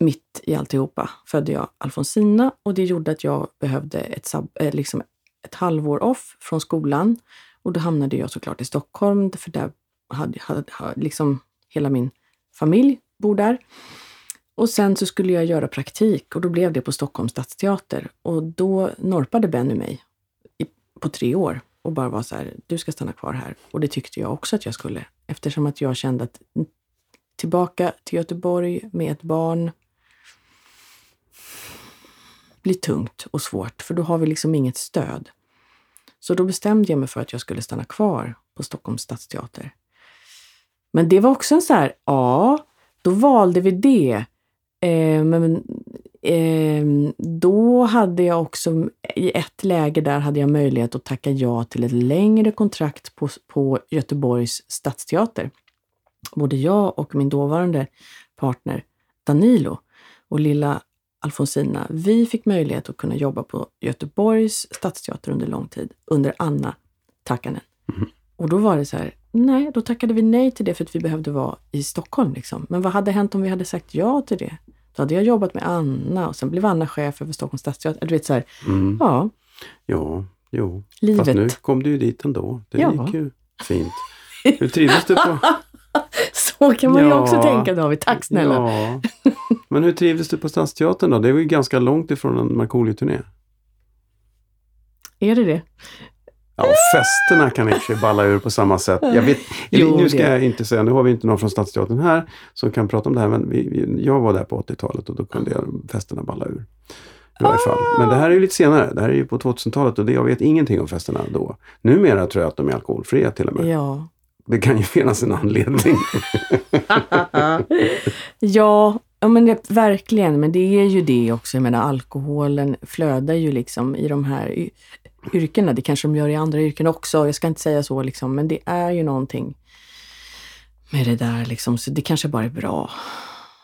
Mitt i alltihopa födde jag Alfonsina och det gjorde att jag behövde ett, sab- eh, liksom ett halvår off från skolan. Och då hamnade jag såklart i Stockholm, för där hade, hade, hade liksom hela min familj bor där. Och sen så skulle jag göra praktik och då blev det på Stockholms stadsteater. Och då norpade Benny mig i, på tre år och bara var så här, du ska stanna kvar här. Och det tyckte jag också att jag skulle. Eftersom att jag kände att mm, tillbaka till Göteborg med ett barn blir tungt och svårt, för då har vi liksom inget stöd. Så då bestämde jag mig för att jag skulle stanna kvar på Stockholms stadsteater. Men det var också en så här, ja, då valde vi det. Eh, men eh, då hade jag också, i ett läge där hade jag möjlighet att tacka ja till ett längre kontrakt på, på Göteborgs stadsteater. Både jag och min dåvarande partner Danilo och lilla Alfonsina, vi fick möjlighet att kunna jobba på Göteborgs stadsteater under lång tid, under Anna Takanen. Mhm. Och då var det så här, nej, då tackade vi nej till det för att vi behövde vara i Stockholm. Liksom. Men vad hade hänt om vi hade sagt ja till det? Då hade jag jobbat med Anna och sen blev Anna chef över Stockholms stadsteater. Du vet så här, mm, ja, ja, jo. livet. Fast nu kom du ju dit ändå. Det Ja. gick ju fint. Hur trivdes du på... Så kan man ju Ja. också tänka David. Tack snälla. Ja. Men hur trivdes du på Stadsteatern då? Det var ju ganska långt ifrån en Markoolio-turné. Är det det? Ja, festerna kan i och för sig balla ur på samma sätt. Jag vet, Jo, nu ska jag inte säga, nu har vi inte någon från Stadsteatern här som kan prata om det här, men vi, jag var där på 80-talet och då kunde jag, festerna balla ur. I varje fall. Men det här är ju lite senare, det här är ju på 2000-talet och det, jag vet ingenting om festerna då. Numera tror jag att de är alkoholfria till och med. Ja. Det kan ju finnas en anledning. ja, ja men det, verkligen. Men det är ju det också. Jag menar alkoholen flödar ju liksom i de här yrkena. Det kanske de gör i andra yrken också. Jag ska inte säga så liksom. Men det är ju någonting med det där liksom. Så det kanske bara är bra.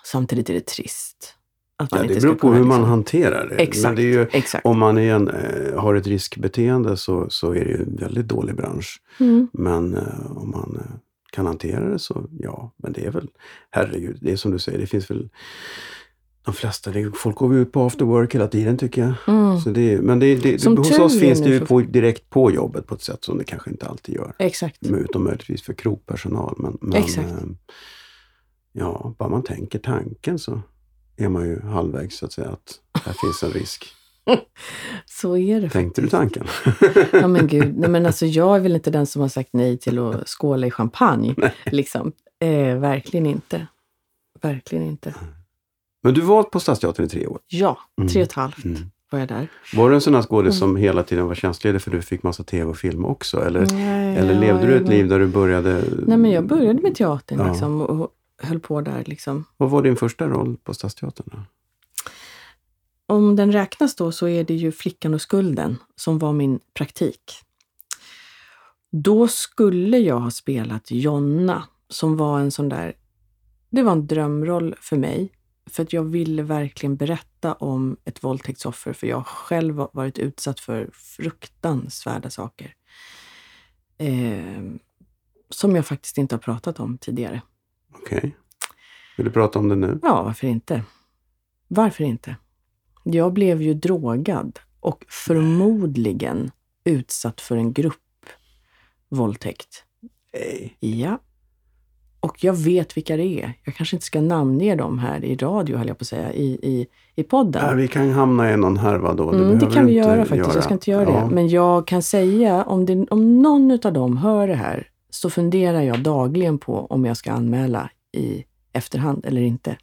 Samtidigt är det trist. Att man Ja, inte det beror på hur man liksom- hanterar det. Exakt. Men det är ju, Exakt. om man igen, eh, har ett riskbeteende så, så är det ju en väldigt dålig bransch. Mm. Men eh, om man eh, kan hantera det så ja, men det är väl, herregud, det är som du säger, det finns väl de flesta, det, folk går ut på after work hela tiden tycker jag. Mm. Så det, men det, det, Som hos oss finns det ju på, direkt på jobbet på ett sätt som det kanske inte alltid gör. Exakt. Utom möjligtvis för krogpersonal. Men, men Exakt. eh, ja, bara man tänker tanken så är man ju halvvägs så att säga att här finns en risk. Så är det Tänkte du faktiskt. tanken? Ja men gud, nej men alltså jag är väl inte den som har sagt nej till att skåla i champagne. Liksom. Eh, verkligen inte. Verkligen inte. men du var på Stadsteatern i tre år. Ja, Mm. tre och ett halvt Mm. var jag där. Var du en sån här skådis som hela tiden var tjänstledig för du fick massa tv och film också? Eller, Nej, eller ja, levde du ett var- liv där du började... Nej men jag började med teatern Ja. liksom, och och höll på där. Liksom. Vad var din första roll på Stadsteatern? Då? Om den räknas då så är det ju Flickan och skulden som var min praktik. Då skulle jag ha spelat Jonna som var en sån där... Det var en drömroll för mig. För att jag ville verkligen berätta om ett våldtäktsoffer för jag själv varit utsatt för fruktansvärda saker. Eh, som jag faktiskt inte har pratat om tidigare. Okej. Vill du prata om det nu? Ja, varför inte? Varför inte? Jag blev ju drogad och förmodligen utsatt för en gruppvåldtäkt. Nej. Ja. Och jag vet vilka det är. Jag kanske inte ska namnge dem här i radio, höll jag på att säga, i, i, i podden. Ja, vi kan hamna i någon härva då. Mm, det kan vi göra faktiskt. Jag ska inte göra Ja. det. Men jag kan säga, om, det, om någon av dem hör det här, så funderar jag dagligen på om jag ska anmäla i efterhand eller inte.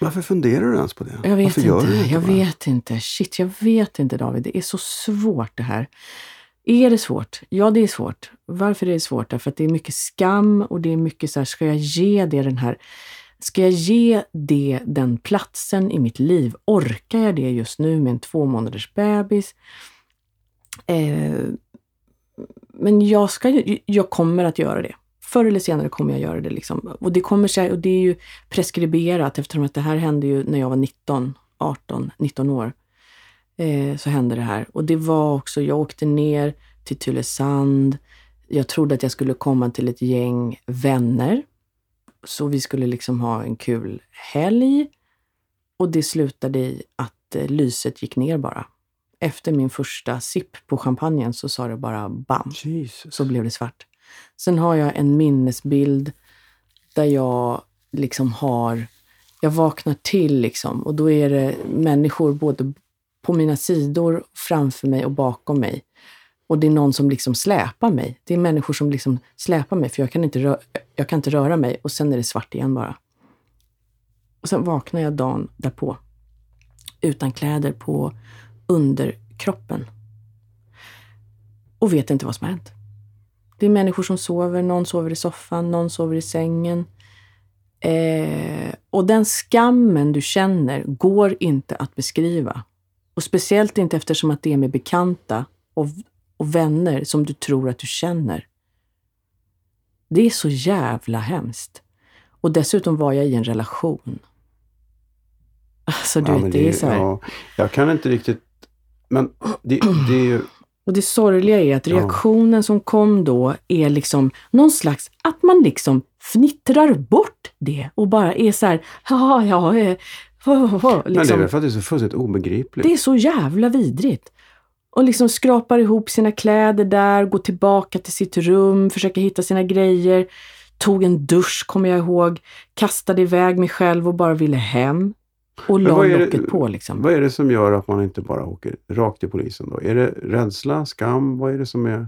Varför funderar du ens på det? Jag vet Varför inte. inte jag bara? vet inte. Shit, jag vet inte David. Det är så svårt det här. Är det svårt? Ja, det är svårt. Varför är det svårt? Därför att det är mycket skam och det är mycket så här, ska jag ge det den här Ska jag ge det den platsen i mitt liv? Orkar jag det just nu med en två månaders bebis? Eh, men jag, ska, jag kommer att göra det. Förr eller senare kommer jag göra det. Liksom. Och det kommer sig, och det är ju preskriberat eftersom att det här hände ju när jag var 19, 18, 19 år. Eh, så hände det här. Och det var också, jag åkte ner till Tylösand. Jag trodde att jag skulle komma till ett gäng vänner. Så vi skulle liksom ha en kul helg. Och det slutade i att eh, lyset gick ner bara. Efter min första sipp på champagnen så sa det bara bam. Jesus. Så blev det svart. Sen har jag en minnesbild där jag liksom har, jag vaknar till liksom och då är det människor både på mina sidor, framför mig och bakom mig. Och det är någon som liksom släpar mig. Det är människor som liksom släpar mig för jag kan inte, röra, jag kan inte röra mig och sen är det svart igen bara. Och sen vaknar jag dagen därpå. Utan kläder på underkroppen. Och vet inte vad som har hänt. Det är människor som sover, någon sover i soffan, någon sover i sängen. Eh, och den skammen du känner går inte att beskriva. Och speciellt inte eftersom att det är med bekanta och, och vänner som du tror att du känner. Det är så jävla hemskt. Och dessutom var jag i en relation. Alltså du Ja, vet, men det är så här. ja, jag kan inte riktigt... Men det, det är ju... Och det sorgliga är att Ja. reaktionen som kom då är liksom någon slags, att man liksom fnittrar bort det och bara är så här, ja, ja, oh, oh, Men det är liksom. väl för att det är så fullständigt obegripligt. Det är så jävla vidrigt. Och liksom skrapar ihop sina kläder där, går tillbaka till sitt rum, försöker hitta sina grejer. Tog en dusch, kommer jag ihåg. Kastade iväg mig själv och bara ville hem. Och la locket på liksom. Vad är det som gör att man inte bara åker rakt till polisen då? Är det rädsla, skam? Vad är det som är...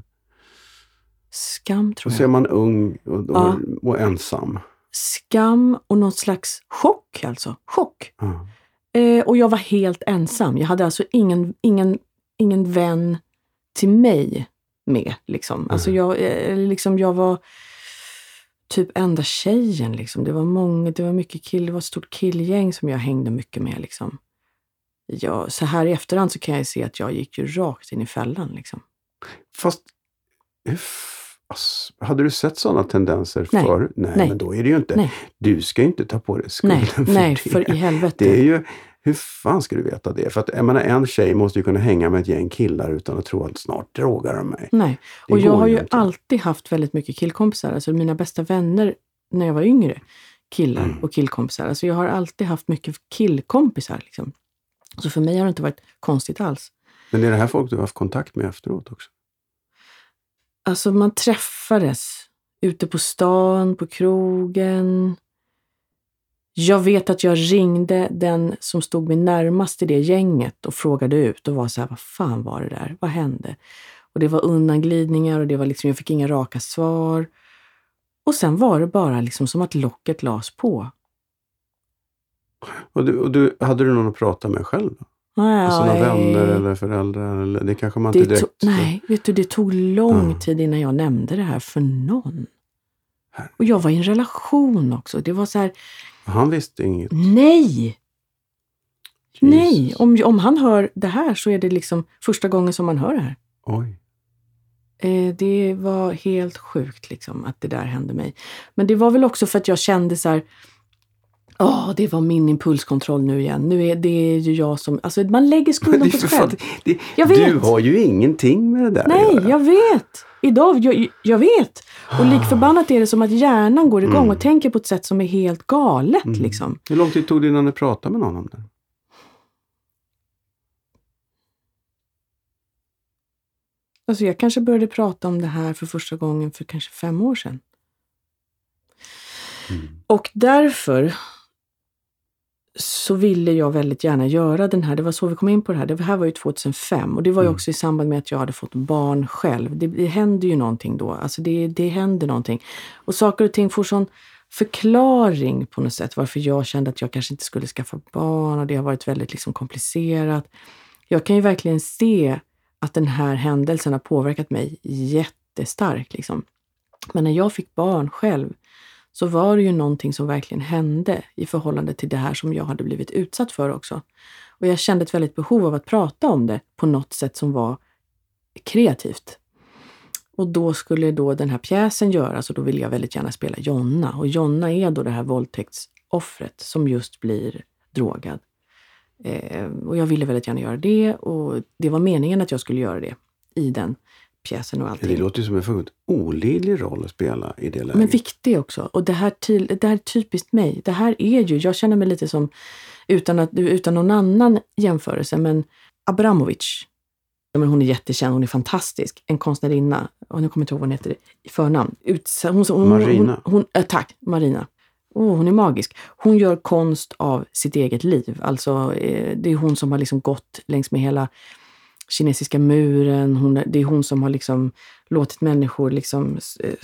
Skam tror Och så är jag. man ung och, och, Ja. och ensam. Skam och någon slags chock alltså. Chock. Ja. Eh, och jag var helt ensam. Jag hade alltså ingen, ingen, ingen vän till mig med. Liksom. Alltså jag, eh, liksom jag var typ enda tjejen. Liksom. Det var många, det var mycket kill, det var ett stort killgäng som jag hängde mycket med. Liksom. Jag, så här i efterhand så kan jag se att jag gick ju rakt in i fällan. Liksom. Fast... hur ass- Hade du sett sådana tendenser Nej. förr? Nej, Nej. men då är det ju inte... Nej. Du ska ju inte ta på dig skulden Nej, för nej, det. för i helvete. Det är ju... Hur fan ska du veta det? För att jag menar, en tjej måste ju kunna hänga med ett gäng killar utan att tro att snart drogar de mig. Nej, och jag har ju ju inte. alltid haft väldigt mycket killkompisar. Alltså mina bästa vänner när jag var yngre, killar Mm. och killkompisar. Alltså jag har alltid haft mycket killkompisar. Liksom. Så för mig har det inte varit konstigt alls. Men är det här folk du har haft kontakt med efteråt också? Alltså man träffades ute på stan, på krogen. Jag vet att jag ringde den som stod mig närmast i det gänget och frågade ut och var så här, vad fan var det där? Vad hände? Och det var undanglidningar och det var liksom, jag fick inga raka svar. Och sen var det bara liksom som att locket lades på. Och du, och du, hade du någon att prata med själv? Alltså några Nej. vänner eller föräldrar? Eller, det kanske man det inte direkt... tog, nej, vet du, det tog lång Ja. tid innan jag nämnde det här för någon. Och jag var i en relation också. Det var så här, Han visste inget. nej! Nej, Jesus. om, om han hör det här så är det liksom första gången som man hör det här. Oj. Eh, det var helt sjukt liksom att det där hände mig. Men det var väl också för att jag kände så här, Åh, det var min impulskontroll nu igen. Nu är det ju jag som... Alltså man lägger skulden på sig själv. det, Jag du vet. har ju ingenting med det där att Nej, göra. jag vet! Idag, jag, jag vet! Och lik förbannat är det som att hjärnan går igång Mm. och tänker på ett sätt som är helt galet. Mm. Liksom. Hur lång tid tog det innan du pratade med någon om det? Alltså jag kanske började prata om det här för första gången för kanske fem år sedan. Mm. Och därför så ville jag väldigt gärna göra den här, det var så vi kom in på det här, det här var ju 2005 och det var ju Mm. också i samband med att jag hade fått barn själv. Det, det händer ju någonting då, alltså det, det händer någonting. Och saker och ting får sån förklaring på något sätt varför jag kände att jag kanske inte skulle skaffa barn och det har varit väldigt liksom komplicerat. Jag kan ju verkligen se att den här händelsen har påverkat mig jättestarkt. Liksom. Men när jag fick barn själv så var det ju någonting som verkligen hände i förhållande till det här som jag hade blivit utsatt för också. Och jag kände ett väldigt behov av att prata om det på något sätt som var kreativt. Och då skulle då den här pjäsen göras och då ville jag väldigt gärna spela Jonna. Och Jonna är då det här våldtäktsoffret som just blir drogad. Eh, och jag ville väldigt gärna göra det och det var meningen att jag skulle göra det i den pjäsen och allting. Det låter ju som en fullkomligt olidlig roll att spela i det läget. Men viktig också. Och det här, till, det här är typiskt mig. Det här är ju, jag känner mig lite som, utan, att, utan någon annan jämförelse, men Abramovic. Men hon är jättekänd, hon är fantastisk. En konstnärinna, och nu kommer jag inte ihåg vad hon heter i förnamn. Ut, hon, hon, Marina. Hon, hon, äh, tack, Marina. Oh, hon är magisk. Hon gör konst av sitt eget liv. Alltså, eh, det är hon som har liksom gått längs med hela kinesiska muren. Hon, det är hon som har liksom låtit människor liksom... Eh,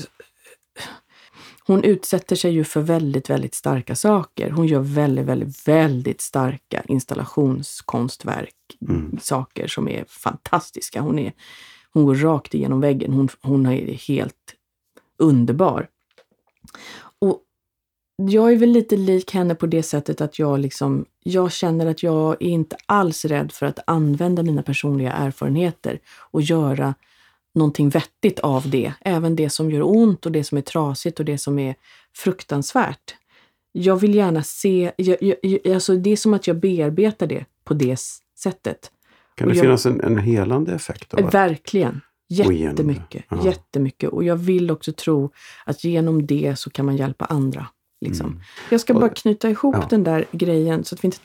hon utsätter sig ju för väldigt, väldigt starka saker. Hon gör väldigt, väldigt, väldigt starka installationskonstverk. Mm. Saker som är fantastiska. Hon, är, hon går rakt igenom väggen. Hon, hon är helt underbar. Jag är väl lite lik henne på det sättet att jag liksom, jag känner att jag är inte alls rädd för att använda mina personliga erfarenheter och göra någonting vettigt av det. Även det som gör ont och det som är trasigt och det som är fruktansvärt. Jag vill gärna se, jag, jag, alltså det är som att jag bearbetar det på det sättet. Kan det jag, finnas en, en helande effekt av Verkligen. Jättemycket. Jättemycket. Och jag vill också tro att genom det så kan man hjälpa andra. Liksom. Mm. Jag ska bara knyta ihop ja. den där grejen så att vi inte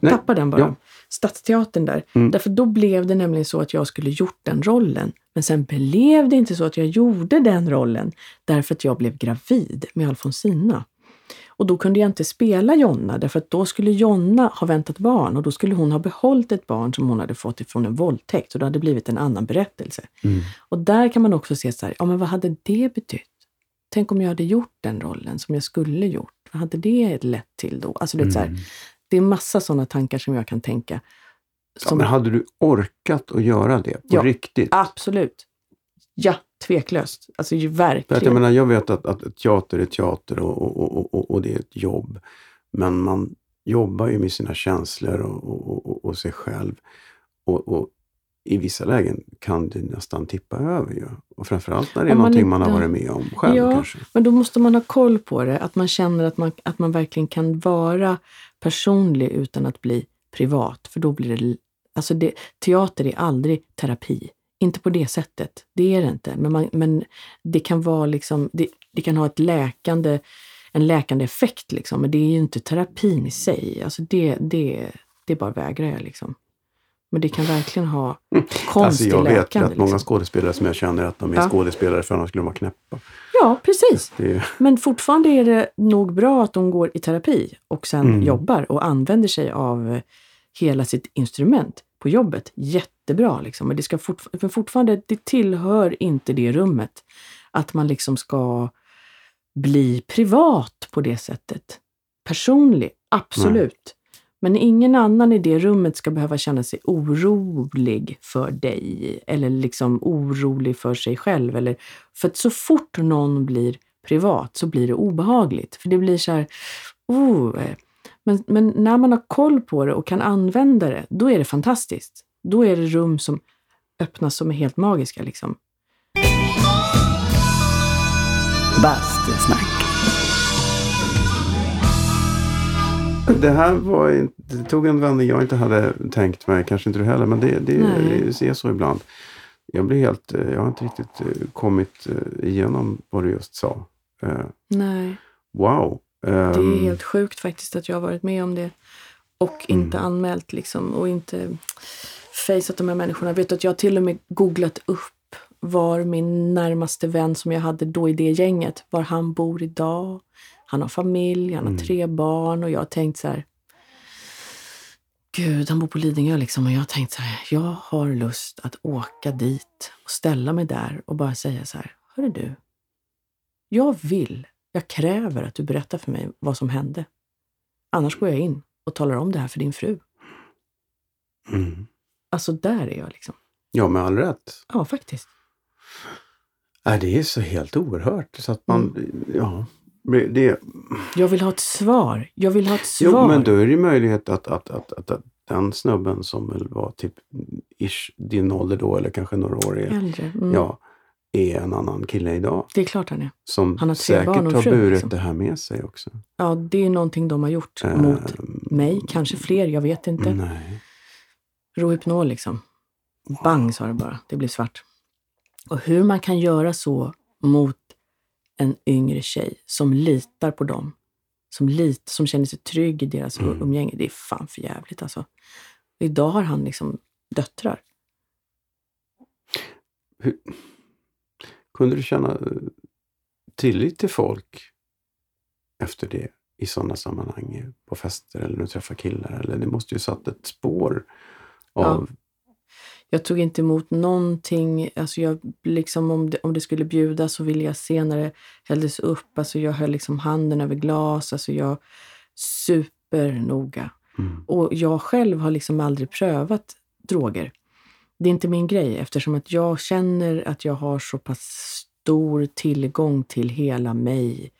Nej, tappar den bara. ja. Stadsteatern där. Mm. Därför då blev det nämligen så att jag skulle gjort den rollen. Men sen blev det inte så att jag gjorde den rollen därför att jag blev gravid med Alfonsina. Och då kunde jag inte spela Jonna därför att då skulle Jonna ha väntat barn och då skulle hon ha behållit ett barn som hon hade fått ifrån en våldtäkt och då hade det blivit en annan berättelse. Mm. Och där kan man också se så här, ja men vad hade det betytt? Tänk om jag hade gjort den rollen som jag skulle gjort. Vad hade det lett till då? Alltså det är, så här, Mm. det är massa sådana tankar som jag kan tänka. Ja, Som, men hade du orkat att göra det på Ja. riktigt? Absolut. Ja, tveklöst. Alltså ju För jag, verkligen. menar, jag vet att, att teater är teater och, och, och, och, det är ett jobb. Men man jobbar ju med sina känslor och, och, och, sig själv. Och i vissa lägen kan det nästan tippa över ju. Och framförallt när det är man någonting man har inte- varit med om själv Ja. kanske. Men då måste man ha koll på det. Att man känner att man, att man verkligen kan vara personlig utan att bli privat. För då blir det... Alltså det, teater är aldrig terapi. Inte på det sättet. Det är det inte. Men, man, men det kan vara liksom... Det, det kan ha ett läkande, en läkande effekt liksom. Men det är ju inte terapin i sig. Alltså det, det, det bara vägrar jag liksom. Men det kan verkligen ha konst Alltså jag vet läkande. många liksom. skådespelare som jag känner att de är Ja. skådespelare för annars skulle de vara knäppa. Ja, precis. Det Men fortfarande är det nog bra att de går i terapi och sen Mm. jobbar och använder sig av eh, hela sitt instrument på jobbet. Jättebra liksom. Men det ska fortf- för fortfarande, det tillhör inte det rummet att man liksom ska bli privat på det sättet. Personlig, absolut. Men ingen annan i det rummet ska behöva känna sig orolig för dig eller liksom orolig för sig själv. Eller, för att så fort någon blir privat så blir det obehagligt. För det blir så här, oh, eh. men, men när man har koll på det och kan använda det, då är det fantastiskt. Då är det rum som öppnas som är helt magiska. Liksom. Bastusnack. Det här var det tog en vändning jag inte hade tänkt mig, kanske inte du heller, men det, det, det är så ibland. Jag blir helt, eh, jag har inte riktigt eh, kommit eh, igenom vad du just sa. Nej, Wow! det är Ehm, helt sjukt faktiskt att jag har varit med om det. Och inte anmält liksom och inte faceat de här människorna. Vet du att jag har till och med googlat upp var min närmaste vän som jag hade då i det gänget, var han bor idag. Han har familj, han har tre barn och jag har tänkt så här. Gud, han bor på Lidingö liksom och jag har tänkt så här. Jag har lust att åka dit och ställa mig där och bara säga så här. Hörru du, jag vill, jag kräver att du berättar för mig vad som hände. Annars går jag in och talar om det här för din fru. mm. Alltså där är jag liksom. Ja, med all rätt. Ja, faktiskt. Nej, det är så helt oerhört. Så att man, Mm. ja, det, Jag vill ha ett svar. Jag vill ha ett svar. jo, men då är det möjlighet att, att, att, att, att den snubben som var typ ish din ålder då, eller kanske några år är, Äldre. Mm. ja, är en annan kille idag. Det är klart han är. Som Han har säkert barn och har burit liksom. det här med sig också. Ja, det är någonting de har gjort mot Ehm, mig. Kanske fler, jag vet inte. Nej. Rohypnol liksom. Bang sa det bara. Det blev svart. Och hur man kan göra så mot en yngre tjej som litar på dem. Som, lit, som känner sig trygg i deras Mm. umgänge. Det är fan för jävligt alltså. Idag har han liksom döttrar. Hur, kunde du känna eh, tillit till folk efter det i sådana sammanhang? På fester eller när du träffar killar? Eller det måste ju satt ett spår av... Jag tog inte emot någonting. Alltså jag, liksom om, det, om det skulle bjudas så ville jag se när det hälldes upp. Alltså jag höll liksom handen över glas. Alltså jag supernoga. Mm. Och jag själv har liksom aldrig prövat droger. Det är inte min grej eftersom att jag känner att jag har så pass stor tillgång till hela mig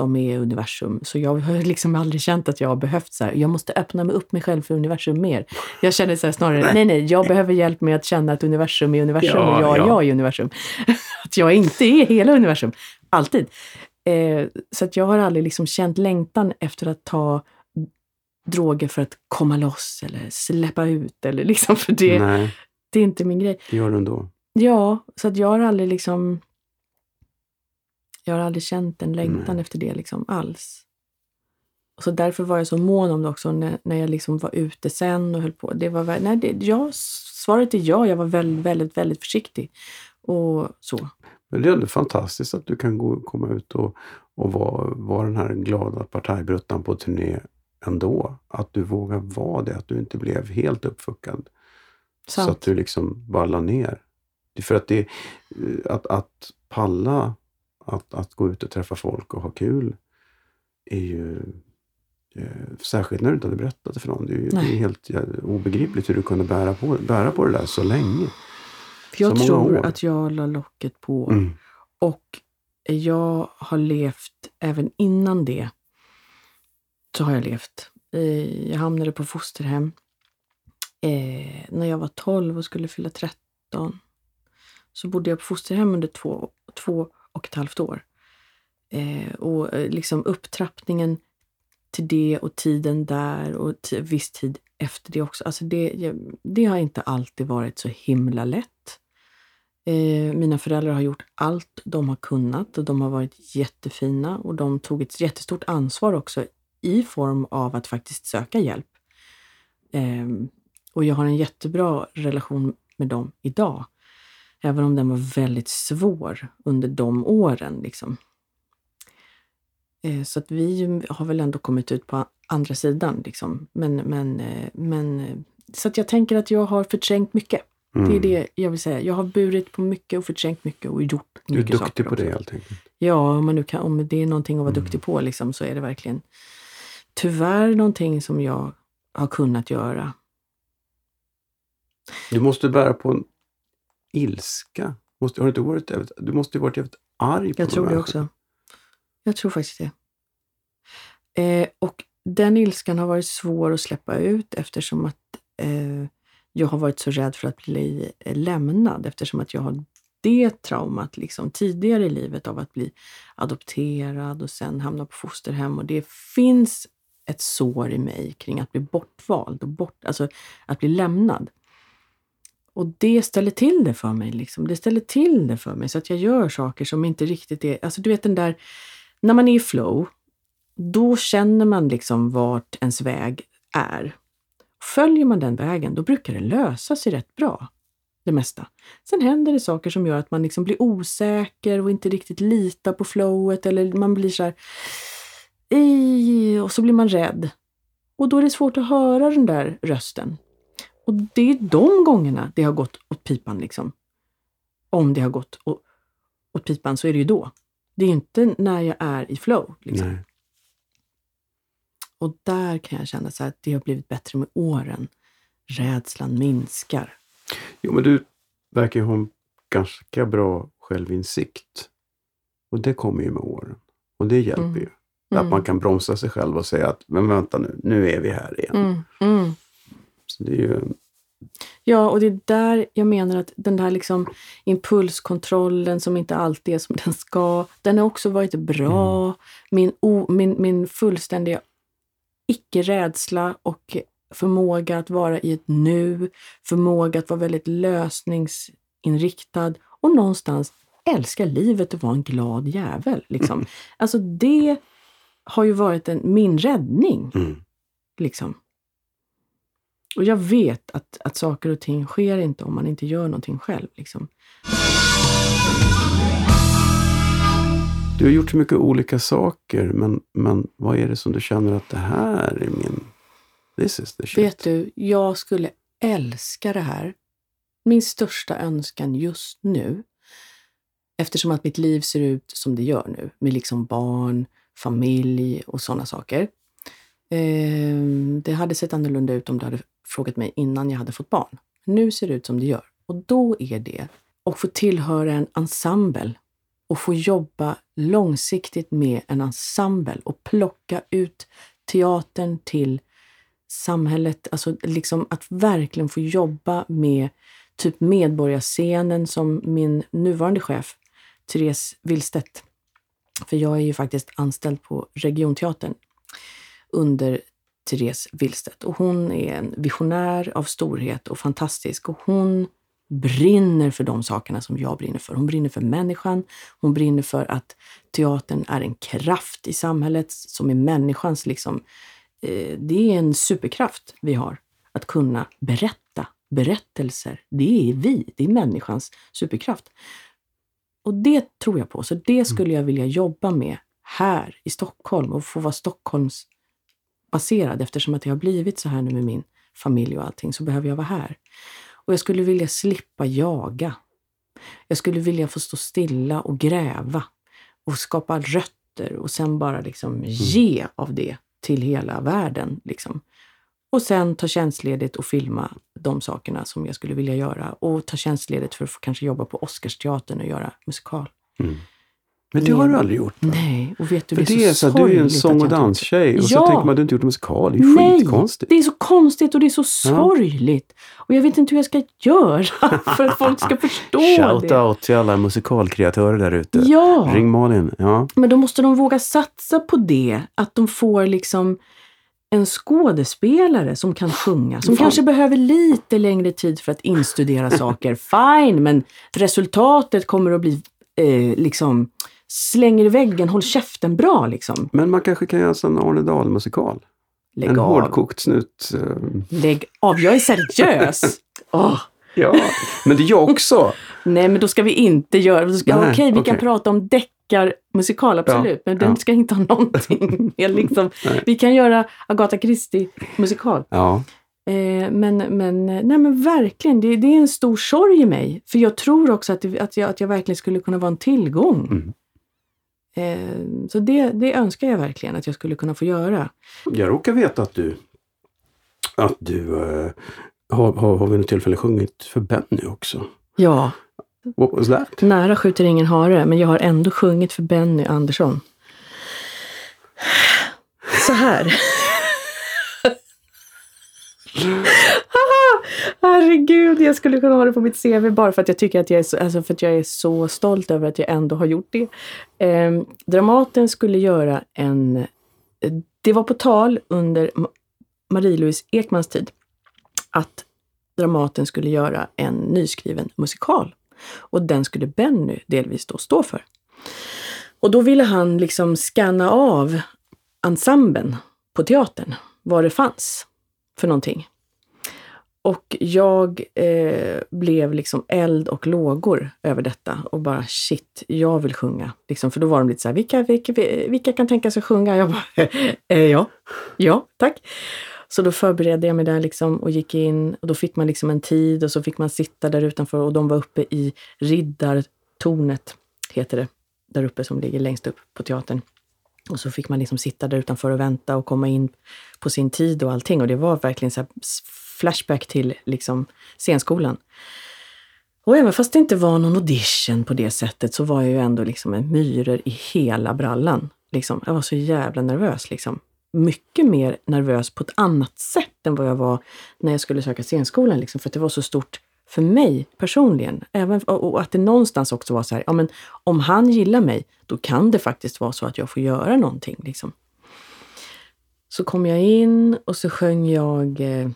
som är universum. Så jag har liksom aldrig känt att jag har behövt så här, jag måste öppna mig upp mig själv för universum mer. Jag känner så här snarare, nej nej, jag behöver hjälp med att känna att universum är universum Ja, och jag är ja. jag i universum. att jag inte är hela universum, alltid. Eh, så att jag har aldrig liksom känt längtan efter att ta droger för att komma loss eller släppa ut. Eller liksom, för det, Nej, det är inte min grej. det gör du ändå. Ja, så att jag har aldrig liksom... Jag har aldrig känt en längtan Nej. efter det liksom alls. Och så därför var jag så mån om det också när, när jag liksom var ute sen och höll på. Det var, nej, det, ja, svaret är ja. Jag var väldigt, väldigt, väldigt försiktig. Och så. Men det är ändå fantastiskt att du kan gå, komma ut och, och vara, vara den här glada partajbruttan på turné ändå. Att du vågar vara det, att du inte blev helt uppfuckad. Så Sant. att du liksom bara la ner. För att, det, att, att palla att, att gå ut och träffa folk och ha kul är ju eh, Särskilt när du inte hade berättat det för någon. Det är ju Nej. helt obegripligt hur du kunde bära på, bära på det där så länge. För jag så tror år. att jag la locket på. Mm. Och jag har levt, även innan det, så har jag levt. Jag hamnade på fosterhem eh, när jag var 12 och skulle fylla 13. Så bodde jag på fosterhem under två, två och ett halvt år. Eh, och eh, liksom upptrappningen till det och tiden där och viss tid efter det också. Alltså det, det har inte alltid varit så himla lätt. Eh, mina föräldrar har gjort allt de har kunnat och de har varit jättefina och de tog ett jättestort ansvar också i form av att faktiskt söka hjälp. Eh, och jag har en jättebra relation med dem idag. Även om den var väldigt svår under de åren. Liksom. Eh, så att vi har väl ändå kommit ut på andra sidan. Liksom. Men, men, eh, men, eh, så att jag tänker att jag har förträngt mycket. Det är Mm. det jag vill säga. Jag har burit på mycket och förträngt mycket och gjort Du är mycket duktig saker på också. det helt enkelt. Ja, om, man nu kan, om det är någonting att vara Mm. duktig på liksom, så är det verkligen tyvärr någonting som jag har kunnat göra. Du måste bära på en ilska. Måste, har du, inte varit, jävligt- du måste ju varit jävligt arg på Jag tror det också. Jag tror faktiskt det. Eh, och den ilskan har varit svår att släppa ut eftersom att eh, jag har varit så rädd för att bli eh, lämnad eftersom att jag har det traumat liksom, tidigare i livet av att bli adopterad och sen hamna på fosterhem. Och det finns ett sår i mig kring att bli bortvald och bort, alltså att bli lämnad. Och det ställer till det för mig. Liksom. Det ställer till det för mig så att jag gör saker som inte riktigt är... Alltså du vet den där... När man är i flow, då känner man liksom vart ens väg är. Följer man den vägen, då brukar det lösa sig rätt bra. Det mesta. Sen händer det saker som gör att man liksom blir osäker och inte riktigt litar på flowet eller man blir så här... Och så blir man rädd. Och då är det svårt att höra den där rösten. Och det är de gångerna det har gått åt pipan. Liksom. Om det har gått å- åt pipan så är det ju då. Det är ju inte när jag är i flow. Liksom. Och där kan jag känna så att det har blivit bättre med åren. Rädslan minskar. Jo, men du verkar ju ha en ganska bra självinsikt. Och det kommer ju med åren. Och det hjälper Mm. ju. Att Mm. man kan bromsa sig själv och säga att men vänta nu, nu är vi här igen. Mm, mm. Det är ju, Ja, och det är där jag menar att den där liksom impulskontrollen som inte alltid är som den ska, den har också varit bra. Mm. Min, o, min, min fullständiga icke-rädsla och förmåga att vara i ett nu, förmåga att vara väldigt lösningsinriktad och någonstans älska livet och vara en glad jävel. Liksom. Alltså det har ju varit en, min räddning. Mm. Liksom. Och jag vet att, att saker och ting sker inte om man inte gör någonting själv. Liksom. Du har gjort så mycket olika saker, men, men vad är det som du känner att det här är min... This is the shit. Vet du, jag skulle älska det här. Min största önskan just nu, eftersom att mitt liv ser ut som det gör nu, med liksom barn, familj och sådana saker. Eh, det hade sett annorlunda ut om du hade frågat mig innan jag hade fått barn. Nu ser det ut som det gör. Och då är det att få tillhöra en ensemble och få jobba långsiktigt med en ensemble och plocka ut teatern till samhället. Alltså liksom att verkligen få jobba med typ medborgarscenen som min nuvarande chef, Therese Willstedt. För jag är ju faktiskt anställd på Regionteatern under Therese Willstedt. Och hon är en visionär av storhet och fantastisk. Och hon brinner för de sakerna som jag brinner för. Hon brinner för människan. Hon brinner för att teatern är en kraft i samhället som är människans liksom... Eh, det är en superkraft vi har. Att kunna berätta berättelser. Det är vi. Det är människans superkraft. Och det tror jag på. Så det skulle jag vilja jobba med här i Stockholm och få vara Stockholms baserad eftersom att det har blivit så här nu med min familj och allting så behöver jag vara här. Och jag skulle vilja slippa jaga. Jag skulle vilja få stå stilla och gräva och skapa rötter och sen bara liksom ge av det till hela världen. Liksom. Och sen ta tjänstledigt och filma de sakerna som jag skulle vilja göra och ta tjänstledigt för att få kanske jobba på Oscarsteatern och göra musikal. Mm. Men det har du aldrig gjort? Va? Nej, och vet du, För det är, det är så så, du är en sång och danstjej och så Ja. tänker man att du inte gjort musikal. Det är ju Nej, skitkonstigt. det är så konstigt och det är så sorgligt. Och jag vet inte hur jag ska göra för att folk ska förstå Shout det. out till alla musikalkreatörer där ute. Ja, Ring Malin. Ja. men då måste de våga satsa på det. Att de får liksom en skådespelare som kan sjunga, som Fan. kanske behöver lite längre tid för att instudera saker. Fine, men resultatet kommer att bli eh, liksom slänger i väggen, håll käften bra liksom. Men man kanske kan göra en Arne Dahl-musikal. Lägg En av. hårdkokt snut. eh, Lägg av, jag är seriös! Åh. Ja, men det är jag också. Nej, men då ska vi inte göra... Nej, Okej, vi kan okej. prata om deckarmusikal, absolut. men den ja. ska inte ha någonting med liksom... Vi kan göra Agatha Christie-musikal. Ja, Eh, men, men, nej, men verkligen, det, det är en stor sorg i mig. För jag tror också att, det, att, jag, att jag verkligen skulle kunna vara en tillgång. Mm. Eh, så det, det önskar jag verkligen att jag skulle kunna få göra. jag råkar veta att du, att du eh, har, har, har vid något tillfälle sjungit för Benny också. Ja, What was that? nära skjuter ingen hare, men jag har ändå sjungit för Benny Andersson. Så här. Herregud, jag skulle kunna ha det på mitt CV bara för att jag tycker att jag är så, alltså för att jag är så stolt över att jag ändå har gjort det. Eh, Dramaten skulle göra en... Det var på tal under Marie-Louise Ekmans tid att Dramaten skulle göra en nyskriven musikal. Och den skulle Benny delvis då stå för. Och då ville han liksom scanna av ensemblen på teatern, vad det fanns för någonting. Och jag eh, blev liksom eld och lågor över detta och bara shit, jag vill sjunga. Liksom, för då var de lite så här, vilka, vilka, vilka kan tänka sig sjunga? Jag bara, eh, ja, ja, tack. Så då förberedde jag mig där liksom och gick in och då fick man liksom en tid och så fick man sitta där utanför och de var uppe i Riddartornet, heter det, där uppe som ligger längst upp på teatern. Och så fick man liksom sitta där utanför och vänta och komma in på sin tid och allting. Och det var verkligen så här flashback till liksom scenskolan. Och även fast det inte var någon audition på det sättet så var jag ju ändå liksom en myror i hela brallan. Liksom. Jag var så jävla nervös liksom. mycket mer nervös på ett annat sätt än vad jag var när jag skulle söka scenskolan. Liksom, för att det var så stort för mig personligen. Även, och att det någonstans också var så här, ja men om han gillar mig, då kan det faktiskt vara så att jag får göra någonting. Liksom. Så kom jag in och så sjöng jag eh,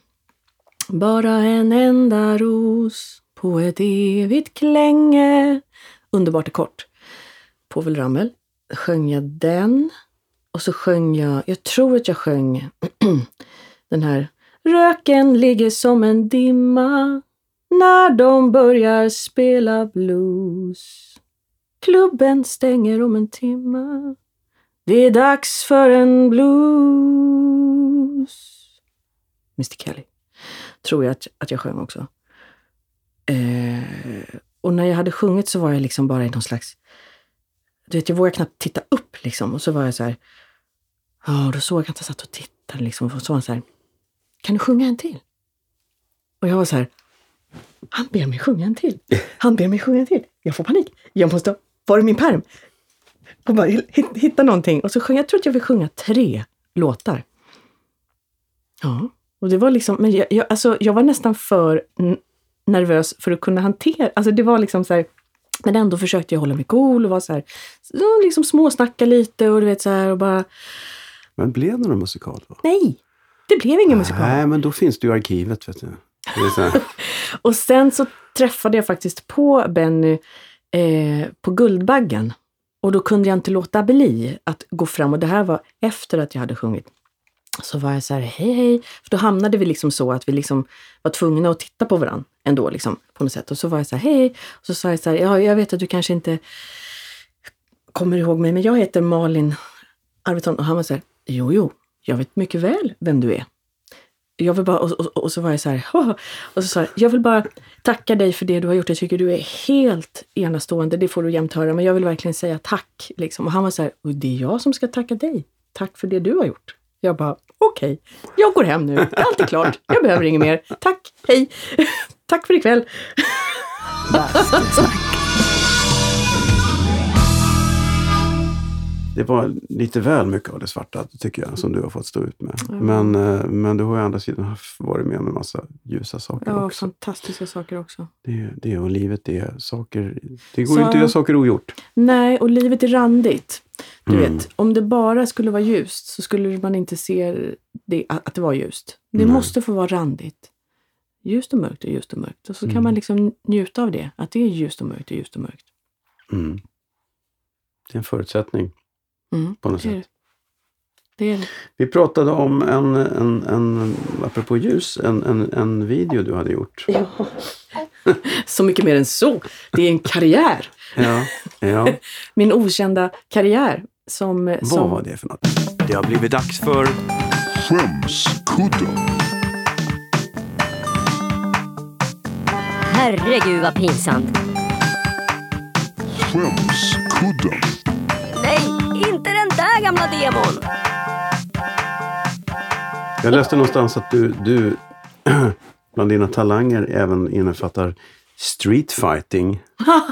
Bara en enda ros på ett evigt klänge. Underbart är kort. Povel Ramel. Sjöng jag den. Och så sjöng jag, jag tror att jag sjöng den här Röken ligger som en dimma när de börjar spela blues. Klubben stänger om en timme Det är dags för en blues. Mr Kelly. Tror jag att, att jag sjöng också. Eh, och när jag hade sjungit så var jag liksom bara i någon slags... Du vet, jag vågade knappt titta upp liksom. Och så var jag så här... Ja, då såg jag att jag satt och tittade liksom. Och så var han så här... Kan du sjunga en till? Och jag var så här... Han ber mig sjunga en till. Han ber mig sjunga en till. Jag får panik. Jag måste... Var är min perm? Och bara hitta någonting. Och så sjöng jag, tror att jag vill sjunga tre låtar. Ja, och det var liksom, men jag, jag, alltså, jag var nästan för nervös för att kunna hantera, alltså det var liksom så här, men ändå försökte jag hålla mig cool och vara så här, liksom småsnacka lite och du vet så här och bara... Men blev det någon musikal då? Nej! Det blev ingen musikal. Nej, men då finns det ju arkivet vet du. och sen så träffade jag faktiskt på Benny eh, på Guldbaggen. Och då kunde jag inte låta bli att gå fram och det här var efter att jag hade sjungit. Så var jag så här, hej hej. För då hamnade vi liksom så att vi liksom var tvungna att titta på varandra ändå liksom, på något sätt. Och så var jag så här, hej. Och så sa jag så här, ja, jag vet att du kanske inte kommer ihåg mig, men jag heter Malin Arvidsson. Och han var så här, jo, jo, jag vet mycket väl vem du är jag vill bara, och, och, och, så var jag så här, och så sa jag, jag vill bara tacka dig för det du har gjort. Jag tycker du är helt enastående, det får du jämt höra, men jag vill verkligen säga tack. Liksom. Och han var så här, och det är jag som ska tacka dig. Tack för det du har gjort. Jag bara, okej, okay, jag går hem nu. Allt är klart. Jag behöver inget mer. Tack, hej. tack för ikväll. Det var lite väl mycket av det svarta, tycker jag, som du har fått stå ut med. Mm. Men, eh, men du har ju å andra sidan varit med om en massa ljusa saker ja, också. fantastiska saker också. Det, det och livet är saker... Det går ju inte att göra saker ogjort. Nej, och livet är randigt. Du mm. vet, om det bara skulle vara ljust så skulle man inte se det, att det var ljust. Det Nej. måste få vara randigt. Ljust och mörkt är ljust och mörkt. Och så mm. kan man liksom njuta av det, att det är ljust och mörkt och ljust och mörkt. Mm. Det är en förutsättning. Mm, på något det sätt. Det är det. Vi pratade om en, en, en apropå ljus, en, en, en video du hade gjort. Ja. Så mycket mer än så. Det är en karriär. Ja, ja. Min okända karriär. Som, Vad som... var det för något? Det har blivit dags för Skämskudden. Herregud vad pinsamt. Skämskudden. Nej! Inte den där gamla demon! Jag läste någonstans att du, du bland dina talanger även innefattar street fighting.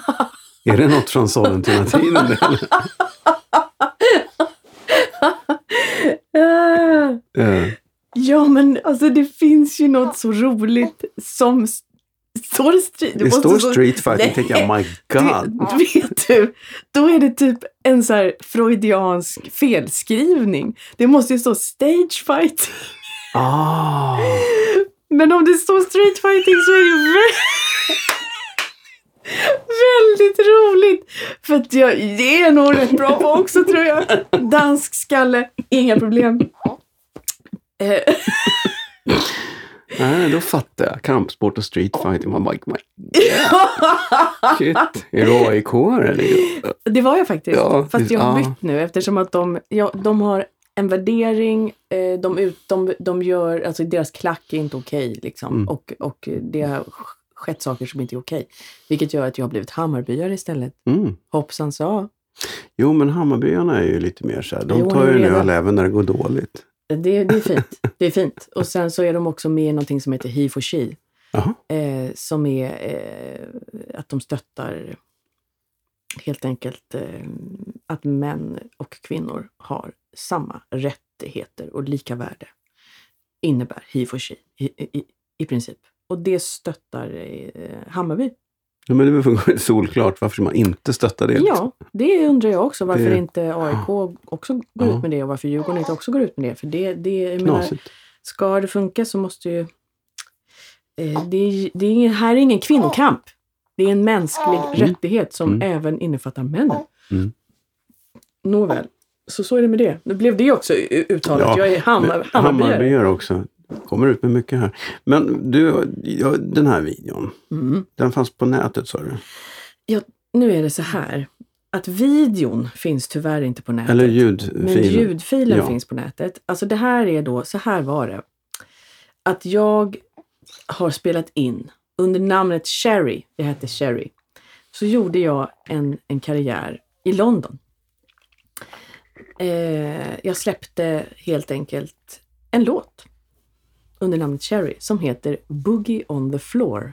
är det något från Sollentuna-tiden? Ja, men alltså det finns ju något så roligt som Står det street? Det, står street fighting, tänker jag, my god. Du, vet du, då är det typ en så här freudiansk felskrivning. Det måste ju stå stage fighting. Ah. Men om det står street fighting så är det väldigt roligt. För att jag, det är nog rätt bra på också tror jag. Dansk skalle, inga problem. Nej, då fattar jag. Kampsport och streetfighting. Man bara, yeah. Shit, är du aik eller? Det var jag faktiskt. Ja, Fast jag har bytt nu eftersom att de, ja, de har en värdering, eh, de, ut, de, de gör, alltså deras klack är inte okej okay, liksom. Mm. Och, och det har skett saker som inte är okej. Okay. Vilket gör att jag har blivit Hammarbyare istället. Mm. Hoppsan sa. Jo, men Hammarbyarna är ju lite mer så här, de tar ju en öl även när det går dåligt. Det, det, är fint. Det är fint. Och sen så är de också med i någonting som heter He for She. Eh, som är eh, att de stöttar helt enkelt eh, att män och kvinnor har samma rätt rättigheter och lika värde innebär he for she i, i, i princip. Och det stöttar eh, Hammarby. Ja, men det är väl solklart varför man inte stöttar det. Ja, det undrar jag också. Varför Det- inte AIK också går Ja. ut med det och varför Djurgården inte också går ut med det. För det, det jag menar, ska det funka så måste ju... Eh, det, är- det är, ingen- här är ingen kvinnokamp. Det är en mänsklig rättighet som Mm. även innefattar männen. Mm. Nåväl, så så är det med det. Nu blev det också uttalat. Ja, jag är Hammar, Hammarbyare. Hammarbyare också. Kommer ut med mycket här. Men du, ja, den här videon. Mm. Den fanns på nätet sa du? Nu är det så här att videon finns tyvärr inte på nätet. Eller Men ljudfilen? ljudfilen Ja. finns på nätet. Alltså det här är då, så här var det. Att jag har spelat in under namnet Sherry, jag hette Sherry, så gjorde jag en, en karriär i London. Eh, jag släppte helt enkelt en låt under namnet Sherry som heter Boogie on the floor.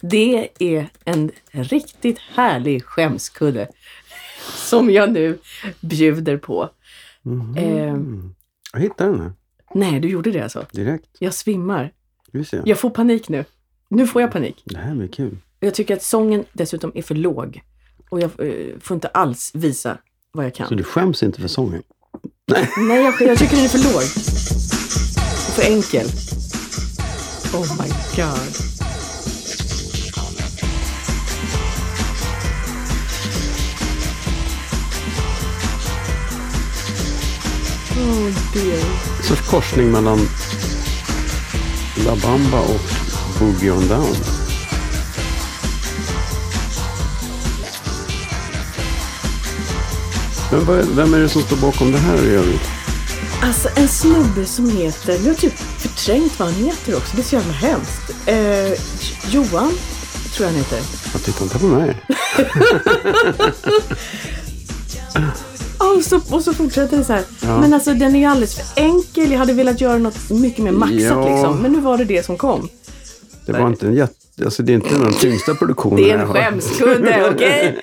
Det är en riktigt härlig skämskudde som jag nu bjuder på. Mhm. Eh, Jag hittade den här nej, du gjorde det alltså? direkt. Jag svimmar. Se. Jag får panik nu. Nu får jag panik. Det här blir kul. Jag tycker att sången dessutom är för låg. Och jag eh, får inte alls visa vad jag kan. Så du skäms inte för sången? Nej, jag, jag tycker den är för låg. För enkel. Oh my god. Oh dear. En sorts korsning mellan La Bamba och Boogie on Down. Men vem är det som står bakom det här i övrigt? Alltså en snubbe som heter, nu har jag typ förträngt vad han heter också, det är så jävla hemskt. Eh, Johan, tror jag han heter. Jag tittar inte på mig. Och så, och så fortsätter det så här. Ja. Men alltså den är ju alldeles för enkel, jag hade velat göra något mycket mer maxat Ja. liksom. Men nu var det det som kom. Det var inte en jätte... Alltså det är inte den tyngsta produktionen Det är en skämskudde, okej?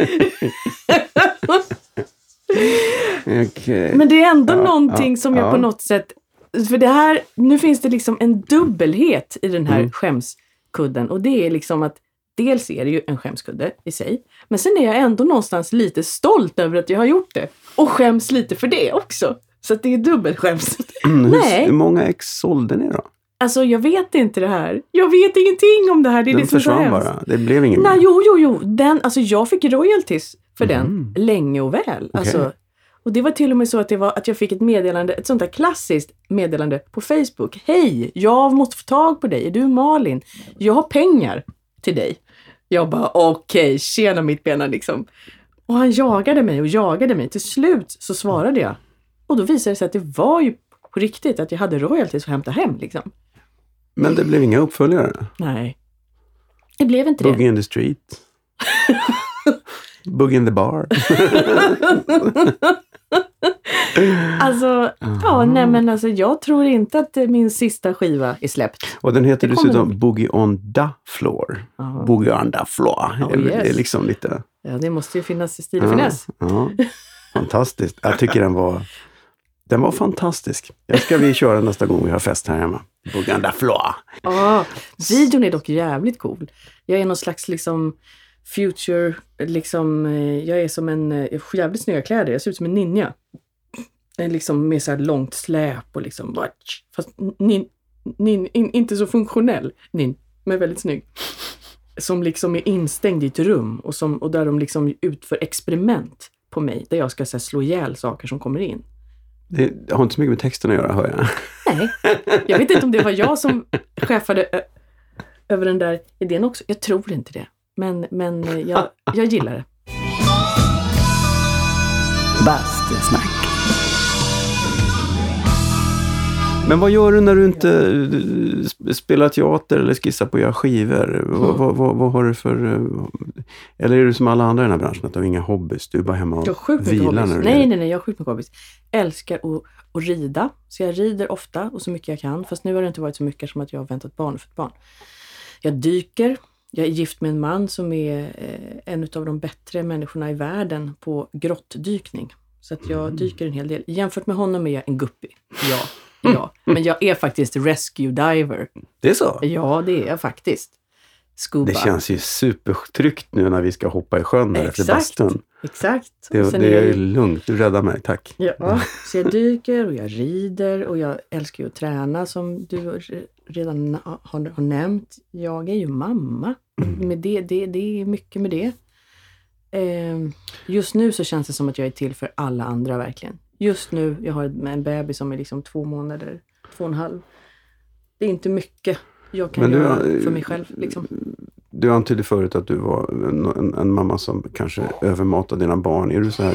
Okej. Men det är ändå Ja, någonting ja, som jag ja. på något sätt... För det här, nu finns det liksom en dubbelhet i den här Mm. skämskudden. Och det är liksom att dels är det ju en skämskudde i sig. Men sen är jag ändå någonstans lite stolt över att jag har gjort det. Och skäms lite för det också. Så att det är dubbelskäms. Mm, Nej. hur många ex sålde ni då? Alltså jag vet inte det här. Jag vet ingenting om det här. Det är Den det som försvann bara. Det blev ingen Nej, mer. jo, jo, jo. Den, alltså jag fick royalties för Mhm. den länge och väl. Alltså, och det var till och med så att, det var, att jag fick ett meddelande, ett sånt där klassiskt meddelande på Facebook. Hej, jag måste få tag på dig. Är du Malin? Jag har pengar till dig. Jag bara okej, tjena mittbena liksom. Och han jagade mig och jagade mig. Till slut så svarade jag. Och då visade det sig att det var ju på riktigt att jag hade royalties att hämta hem liksom. Men det blev inga uppföljare? Nej. Det blev inte det. Boogie in the street? Boogie in the bar? Alltså, ja, nej men alltså jag tror inte att eh, min sista skiva är släppt. Och den heter Det dessutom nog. Boogie on the floor. Ja. Boogie on the floor. Oh, det, är, det är yes. liksom lite... Ja, det måste ju finnas i stil och finess. Ja, fantastiskt. Jag tycker den var... Den var fantastisk. Jag ska vi köra nästa gång vi har fest här hemma. Boogie on the floor. Ja, videon är dock jävligt cool. Jag är någon slags liksom future, liksom, eh, jag är som en, eh, jag har jävligt snygga kläder, jag ser ut som en ninja. En liksom med så här långt släp och liksom, bara- fast nin, nin, in, inte så funktionell nin, men väldigt snygg. Som liksom är instängd i ett rum och, som, och där de liksom utför experiment på mig, där jag ska så här, slå ihjäl saker som kommer in. Det har inte så mycket med texten att göra, hör jag. Nej, jag vet inte om det var jag som chefade över den där idén också. Jag tror inte det. Men, men jag, jag gillar det. Bastusnack. Men vad gör du när du inte eh, sp- spelar teater eller skissar på att göra skivor? Vad, vad, vad, vad har du för... eh, Eller är du som alla andra i den här branschen, att du har inga hobbys? Du är bara hemma och Jag sjukt vilar när du Nej, nej, nej, jag har sjukt mycket hobbys. Älskar att, att rida. Så jag rider ofta och så mycket jag kan. Fast nu har det inte varit så mycket som att jag har väntat barn för ett barn. Jag dyker. Jag är gift med en man som är eh, en av de bättre människorna i världen på grottdykning. Så att jag Mm. dyker en hel del. Jämfört med honom är jag en guppy. Ja, ja. Men jag är faktiskt rescue diver. Det är så? Ja, det är jag faktiskt. Scuba. Det känns ju supertryggt nu när vi ska hoppa i sjön där efter bastun. Exakt. Det, det är är- lugnt, du räddar mig, tack. Ja, så jag dyker och jag rider och jag älskar ju att träna som du re- redan har, har nämnt. Jag är ju mamma. Med det, det, det är mycket med det. Eh, just nu så känns det som att jag är till för alla andra verkligen. Just nu, jag har en bebis som är liksom två månader, två och en halv. Det är inte mycket jag kan Men du, göra för mig själv. Liksom. Du antydde förut att du var en, en, en mamma som kanske övermatar dina barn. Är du så här,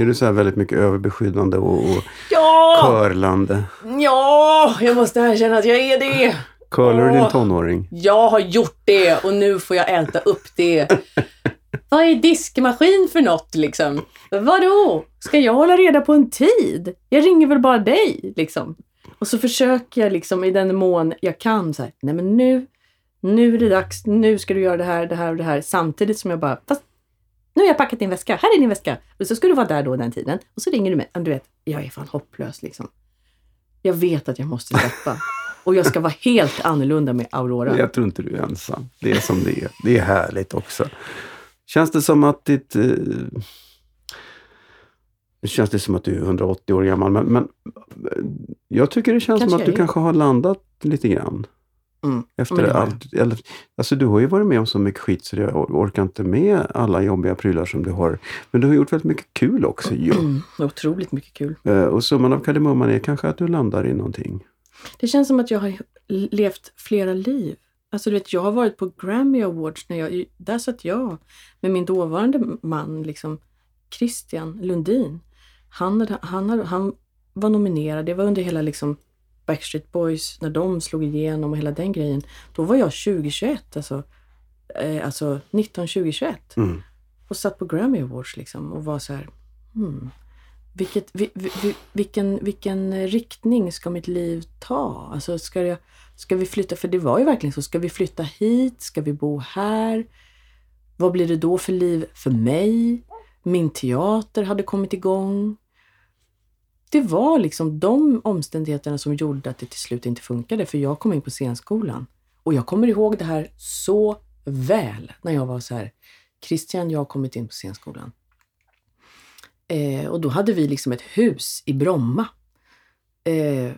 är du så här väldigt mycket överbeskyddande och, och Ja! körlande? Ja! Jag måste erkänna att jag är det! Curlar du din tonåring? Jag har gjort det och nu får jag äta upp det. Vad är diskmaskin för något liksom? Vadå? Ska jag hålla reda på en tid? Jag ringer väl bara dig liksom. Och så försöker jag liksom i den mån jag kan så här, nej men nu, nu är det dags, nu ska du göra det här, det här och det här. Samtidigt som jag bara, fast nu har jag packat din väska, här är din väska. Och så ska du vara där då den tiden. Och så ringer du mig. Du vet, jag är fan hopplös liksom. Jag vet att jag måste släppa. Och jag ska vara helt annorlunda med Aurora. Jag tror inte du är ensam. Det är som det är. Det är härligt också. Känns det som att ditt... Eh, känns det som att du är 180 år gammal, men, men eh, jag tycker det känns Kanske som att du är. kanske har landat lite grann. Mm. Efter allt, eller, alltså du har ju varit med om så mycket skit så jag or- orkar inte med alla jobbiga prylar som du har. Men du har gjort väldigt mycket kul också ju. Mm, otroligt mycket kul. Eh, Och summan av kardemumman är kanske att du landar i någonting. Det känns som att jag har levt flera liv. Alltså du vet, jag har varit på Grammy Awards. När jag, där satt jag med min dåvarande man, liksom, Christian Lundin. Han, hade, han, hade, han var nominerad. Det var under hela liksom, Backstreet Boys, när de slog igenom och hela den grejen. Då var jag 2021, alltså, eh, alltså 19, 20, 21. Mm. och satt på Grammy Awards liksom och var så här, hmm, vilket, vi, vi, vilken, vilken riktning ska mitt liv ta? Alltså ska, jag, ska vi flytta, för det var ju verkligen så, ska vi flytta hit? Ska vi bo här? Vad blir det då för liv för mig? Min teater hade kommit igång. Det var liksom de omständigheterna som gjorde att det till slut inte funkade, för jag kom in på scenskolan. Och jag kommer ihåg det här så väl när jag var så här, Christian, jag har kommit in på scenskolan. Eh, och då hade vi liksom ett hus i Bromma. Eh,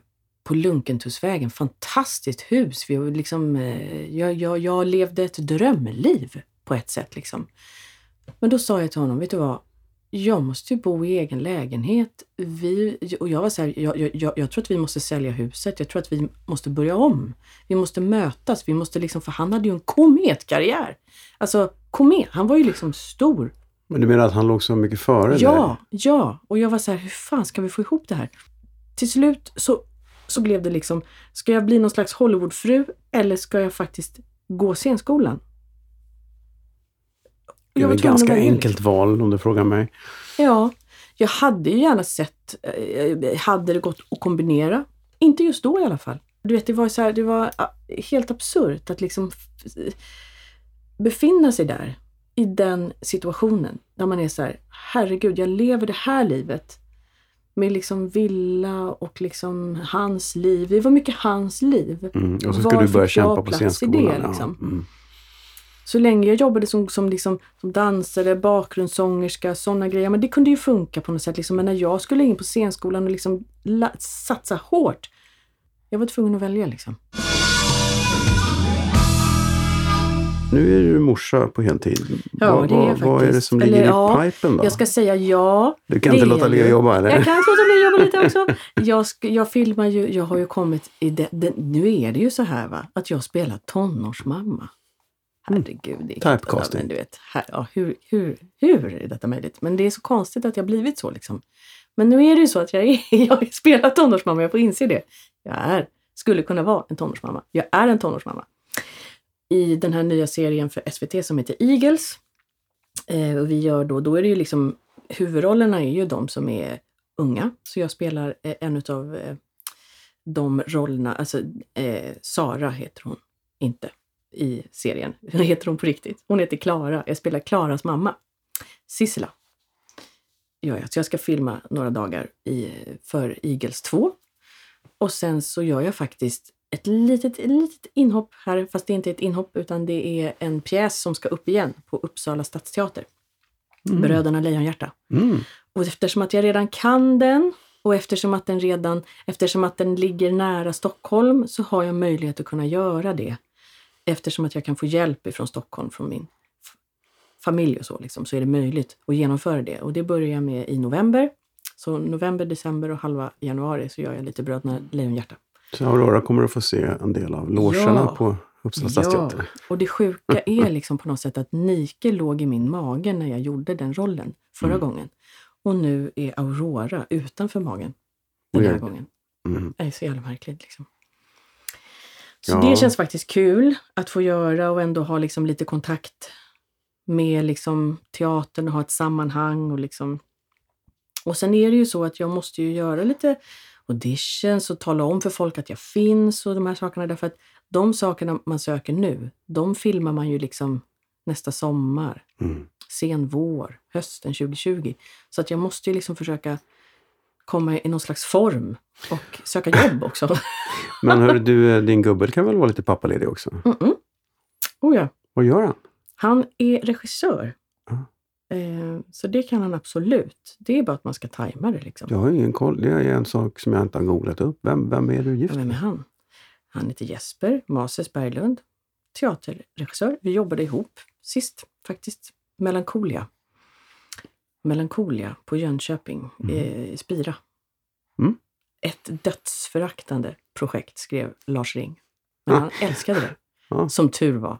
på Lunkentusvägen. Fantastiskt hus. Vi var liksom, eh, jag, jag, jag levde ett drömliv på ett sätt. Liksom. Men då sa jag till honom, vet du vad? Jag måste ju bo i egen lägenhet. Vi, och jag var så här, jag, jag, jag, jag tror att vi måste sälja huset. Jag tror att vi måste börja om. Vi måste mötas. Vi måste liksom, för han hade ju en kometkarriär. Alltså, komet. Han var ju liksom stor. Men du menar att han låg så mycket före Ja, ja. Och jag var så här, hur fan ska vi få ihop det här? Till slut så, så blev det liksom, ska jag bli någon slags Hollywoodfru eller ska jag faktiskt gå scenskolan? Det är att ganska enkelt val om du frågar mig. Ja, jag hade ju gärna sett, eh, hade det gått att kombinera. Inte just då i alla fall. Du vet, det var så här, det var ah, helt absurt att liksom f- befinna sig där i den situationen. Där man är så här, herregud, jag lever det här livet med liksom villa och liksom hans liv. Det var mycket hans liv. Mm. Och så ska du börja kämpa på i det, scenskolan. ja. liksom? Mm. Så länge jag jobbade som, som, liksom, som dansare, bakgrundssångerska, sådana grejer. Men det kunde ju funka på något sätt. Liksom. Men när jag skulle in på scenskolan och liksom la, satsa hårt. Jag var tvungen att välja liksom. Nu är du morsa på heltid. Ja, vad, det är jag vad, är det som ligger Eller, i ja, pipen då? Jag ska säga ja. Du kan inte låta bli att jobba eller? Jag kan inte låta bli att jobba lite också. Jag, jag filmar ju, jag har ju kommit i det, det, nu är det ju så här va, att jag spelar tonårsmamma. Herregud. Det är helt- Typecasting. men Du vet, här, ja, hur, hur, hur är detta möjligt? Men det är så konstigt att jag blivit så liksom. Men nu är det ju så att jag, är, jag spelar tonårsmamma, jag får inse det. Jag är, skulle kunna vara en tonårsmamma. Jag är en tonårsmamma. I den här nya serien för SVT som heter Eagles. Eh, och vi gör då, då är det ju liksom, huvudrollerna är ju de som är unga. Så jag spelar eh, en av eh, de rollerna, alltså eh, Sara heter hon inte i serien. Hon heter hon på riktigt? Hon heter Klara. Jag spelar Klaras mamma, Sissela. gör jag. Så jag ska filma några dagar i, för Eagles 2. Och sen så gör jag faktiskt ett litet, ett litet inhopp här, fast det är inte ett inhopp utan det är en pjäs som ska upp igen på Uppsala stadsteater. Mm. Bröderna Lejonhjärta. Mm. Och eftersom att jag redan kan den och eftersom att den redan, eftersom att den ligger nära Stockholm så har jag möjlighet att kunna göra det. Eftersom att jag kan få hjälp ifrån Stockholm, från min familj och så, liksom, så är det möjligt att genomföra det. Och det börjar jag med i november. Så november, december och halva januari så gör jag lite Bröderna Lejonhjärta. Så Aurora kommer att få se en del av logerna Ja. på Uppsala stadsteater. och det sjuka är liksom på något sätt att Nike låg i min mage när jag gjorde den rollen förra Mm. gången. Och nu är Aurora utanför magen den här Weird. gången. Mm. Det är så jävla märkligt. Liksom. Så Ja. det känns faktiskt kul att få göra och ändå ha liksom lite kontakt med liksom teatern och ha ett sammanhang. Och, liksom. och sen är det ju så att jag måste ju göra lite auditions och tala om för folk att jag finns och de här sakerna. Därför att de sakerna man söker nu, de filmar man ju liksom nästa sommar, Mm. sen vår, hösten 2020. Så att jag måste ju liksom försöka komma i någon slags form och söka jobb också. Men hörru du, eh, din gubbe kan väl vara lite pappaledig också? Mm-mm. Oh ja. Vad gör han? Han är regissör. Ja. Eh, så det kan han absolut. Det är bara att man ska tajma det. Liksom. Jag har ingen koll. Det är en sak som jag inte har googlat upp. Vem, vem är du gift Vem är med? han? Han heter Jesper Mases Berglund. Teaterregissör. Vi jobbade ihop sist faktiskt. Melankolia. Melankolia på Jönköping, eh, i Spira. Mm. Ett dödsföraktande projekt, skrev Lars Ring. Men Ah. han älskade det. Ja. Som tur var.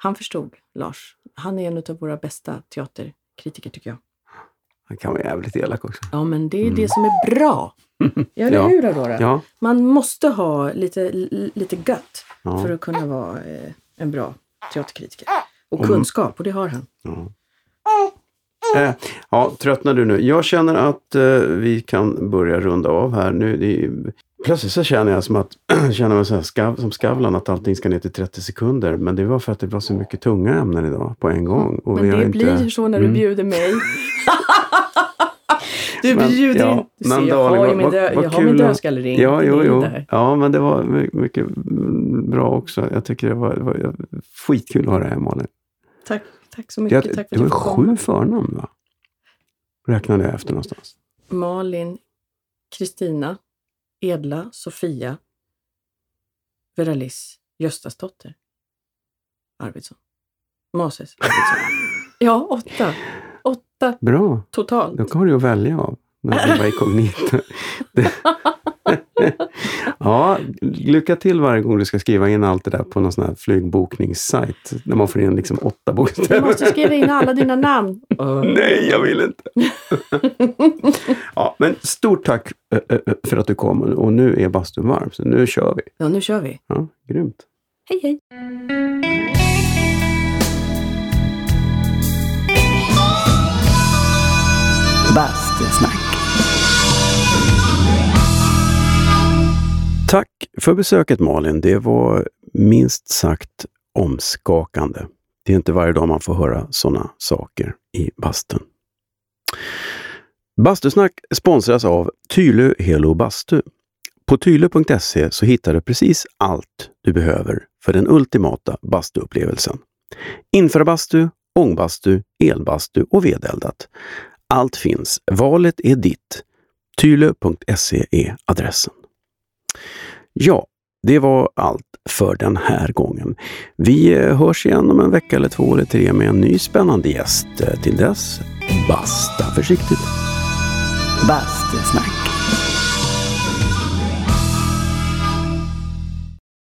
Han förstod, Lars. Han är en av våra bästa teaterkritiker tycker jag. Han kan vara jävligt elak också. Ja, men det är det som är bra. Ja, eller Ja. hur Aurora? Ja, Man måste ha lite, lite gött Ja. för att kunna vara eh, en bra teaterkritiker. Och Om- kunskap, och det har han. ja. Eh, ja, tröttnar du nu? Jag känner att eh, vi kan börja runda av här nu. Det är, plötsligt så känner jag som att, känner mig så här skav, som Skavlan att allting ska ner till 30 sekunder. Men det var för att det var så mycket tunga ämnen idag på en gång. Och Men det inte... blir så när du Mm. bjuder mig. du Men- bjuder ja, in. Du ser, jag har ju vad- min, dö- jag har dödskallering. Ja, jo, jo. Ja, men det var my- mycket bra också. Jag tycker det var, det var skitkul att höra det här, Malin. Tack, tack så mycket. tack för det var jag sju förnamn, va? Räknade jag efter någonstans. Malin, Kristina, Edla, Sofia, Veralis, Göstasdotter, Arvidsson. Mases Arvidsson. Ja, åtta. Åtta Bra, totalt. då har du att välja av. När du var inkognito. Det- ja, lycka till varje gång du ska skriva in allt det där på någon sån här flygbokningssajt. När man får in liksom åtta Du bokstäver. måste skriva in alla dina namn. Nej, jag vill inte. ja, men stort tack för att du kom och nu är bastun varm, så nu kör vi. Ja, nu kör vi. Ja, grymt. Hej, hej! Bastusnack. Tack för besöket Malin. Det var minst sagt omskakande. Det är inte varje dag man får höra sådana saker i bastun. Bastusnack sponsras av Tylö Helo Bastu. På tylö.se så hittar du precis allt du behöver för den ultimata bastuupplevelsen. Infrabastu, ångbastu, elbastu och vedeldat. Allt finns. Valet är ditt. Tylö.se är adressen. Ja, det var allt för den här gången. Vi eh, hörs igen om en vecka eller två eller tre med en ny spännande gäst. Eh, till dess, basta försiktigt. Bastusnack.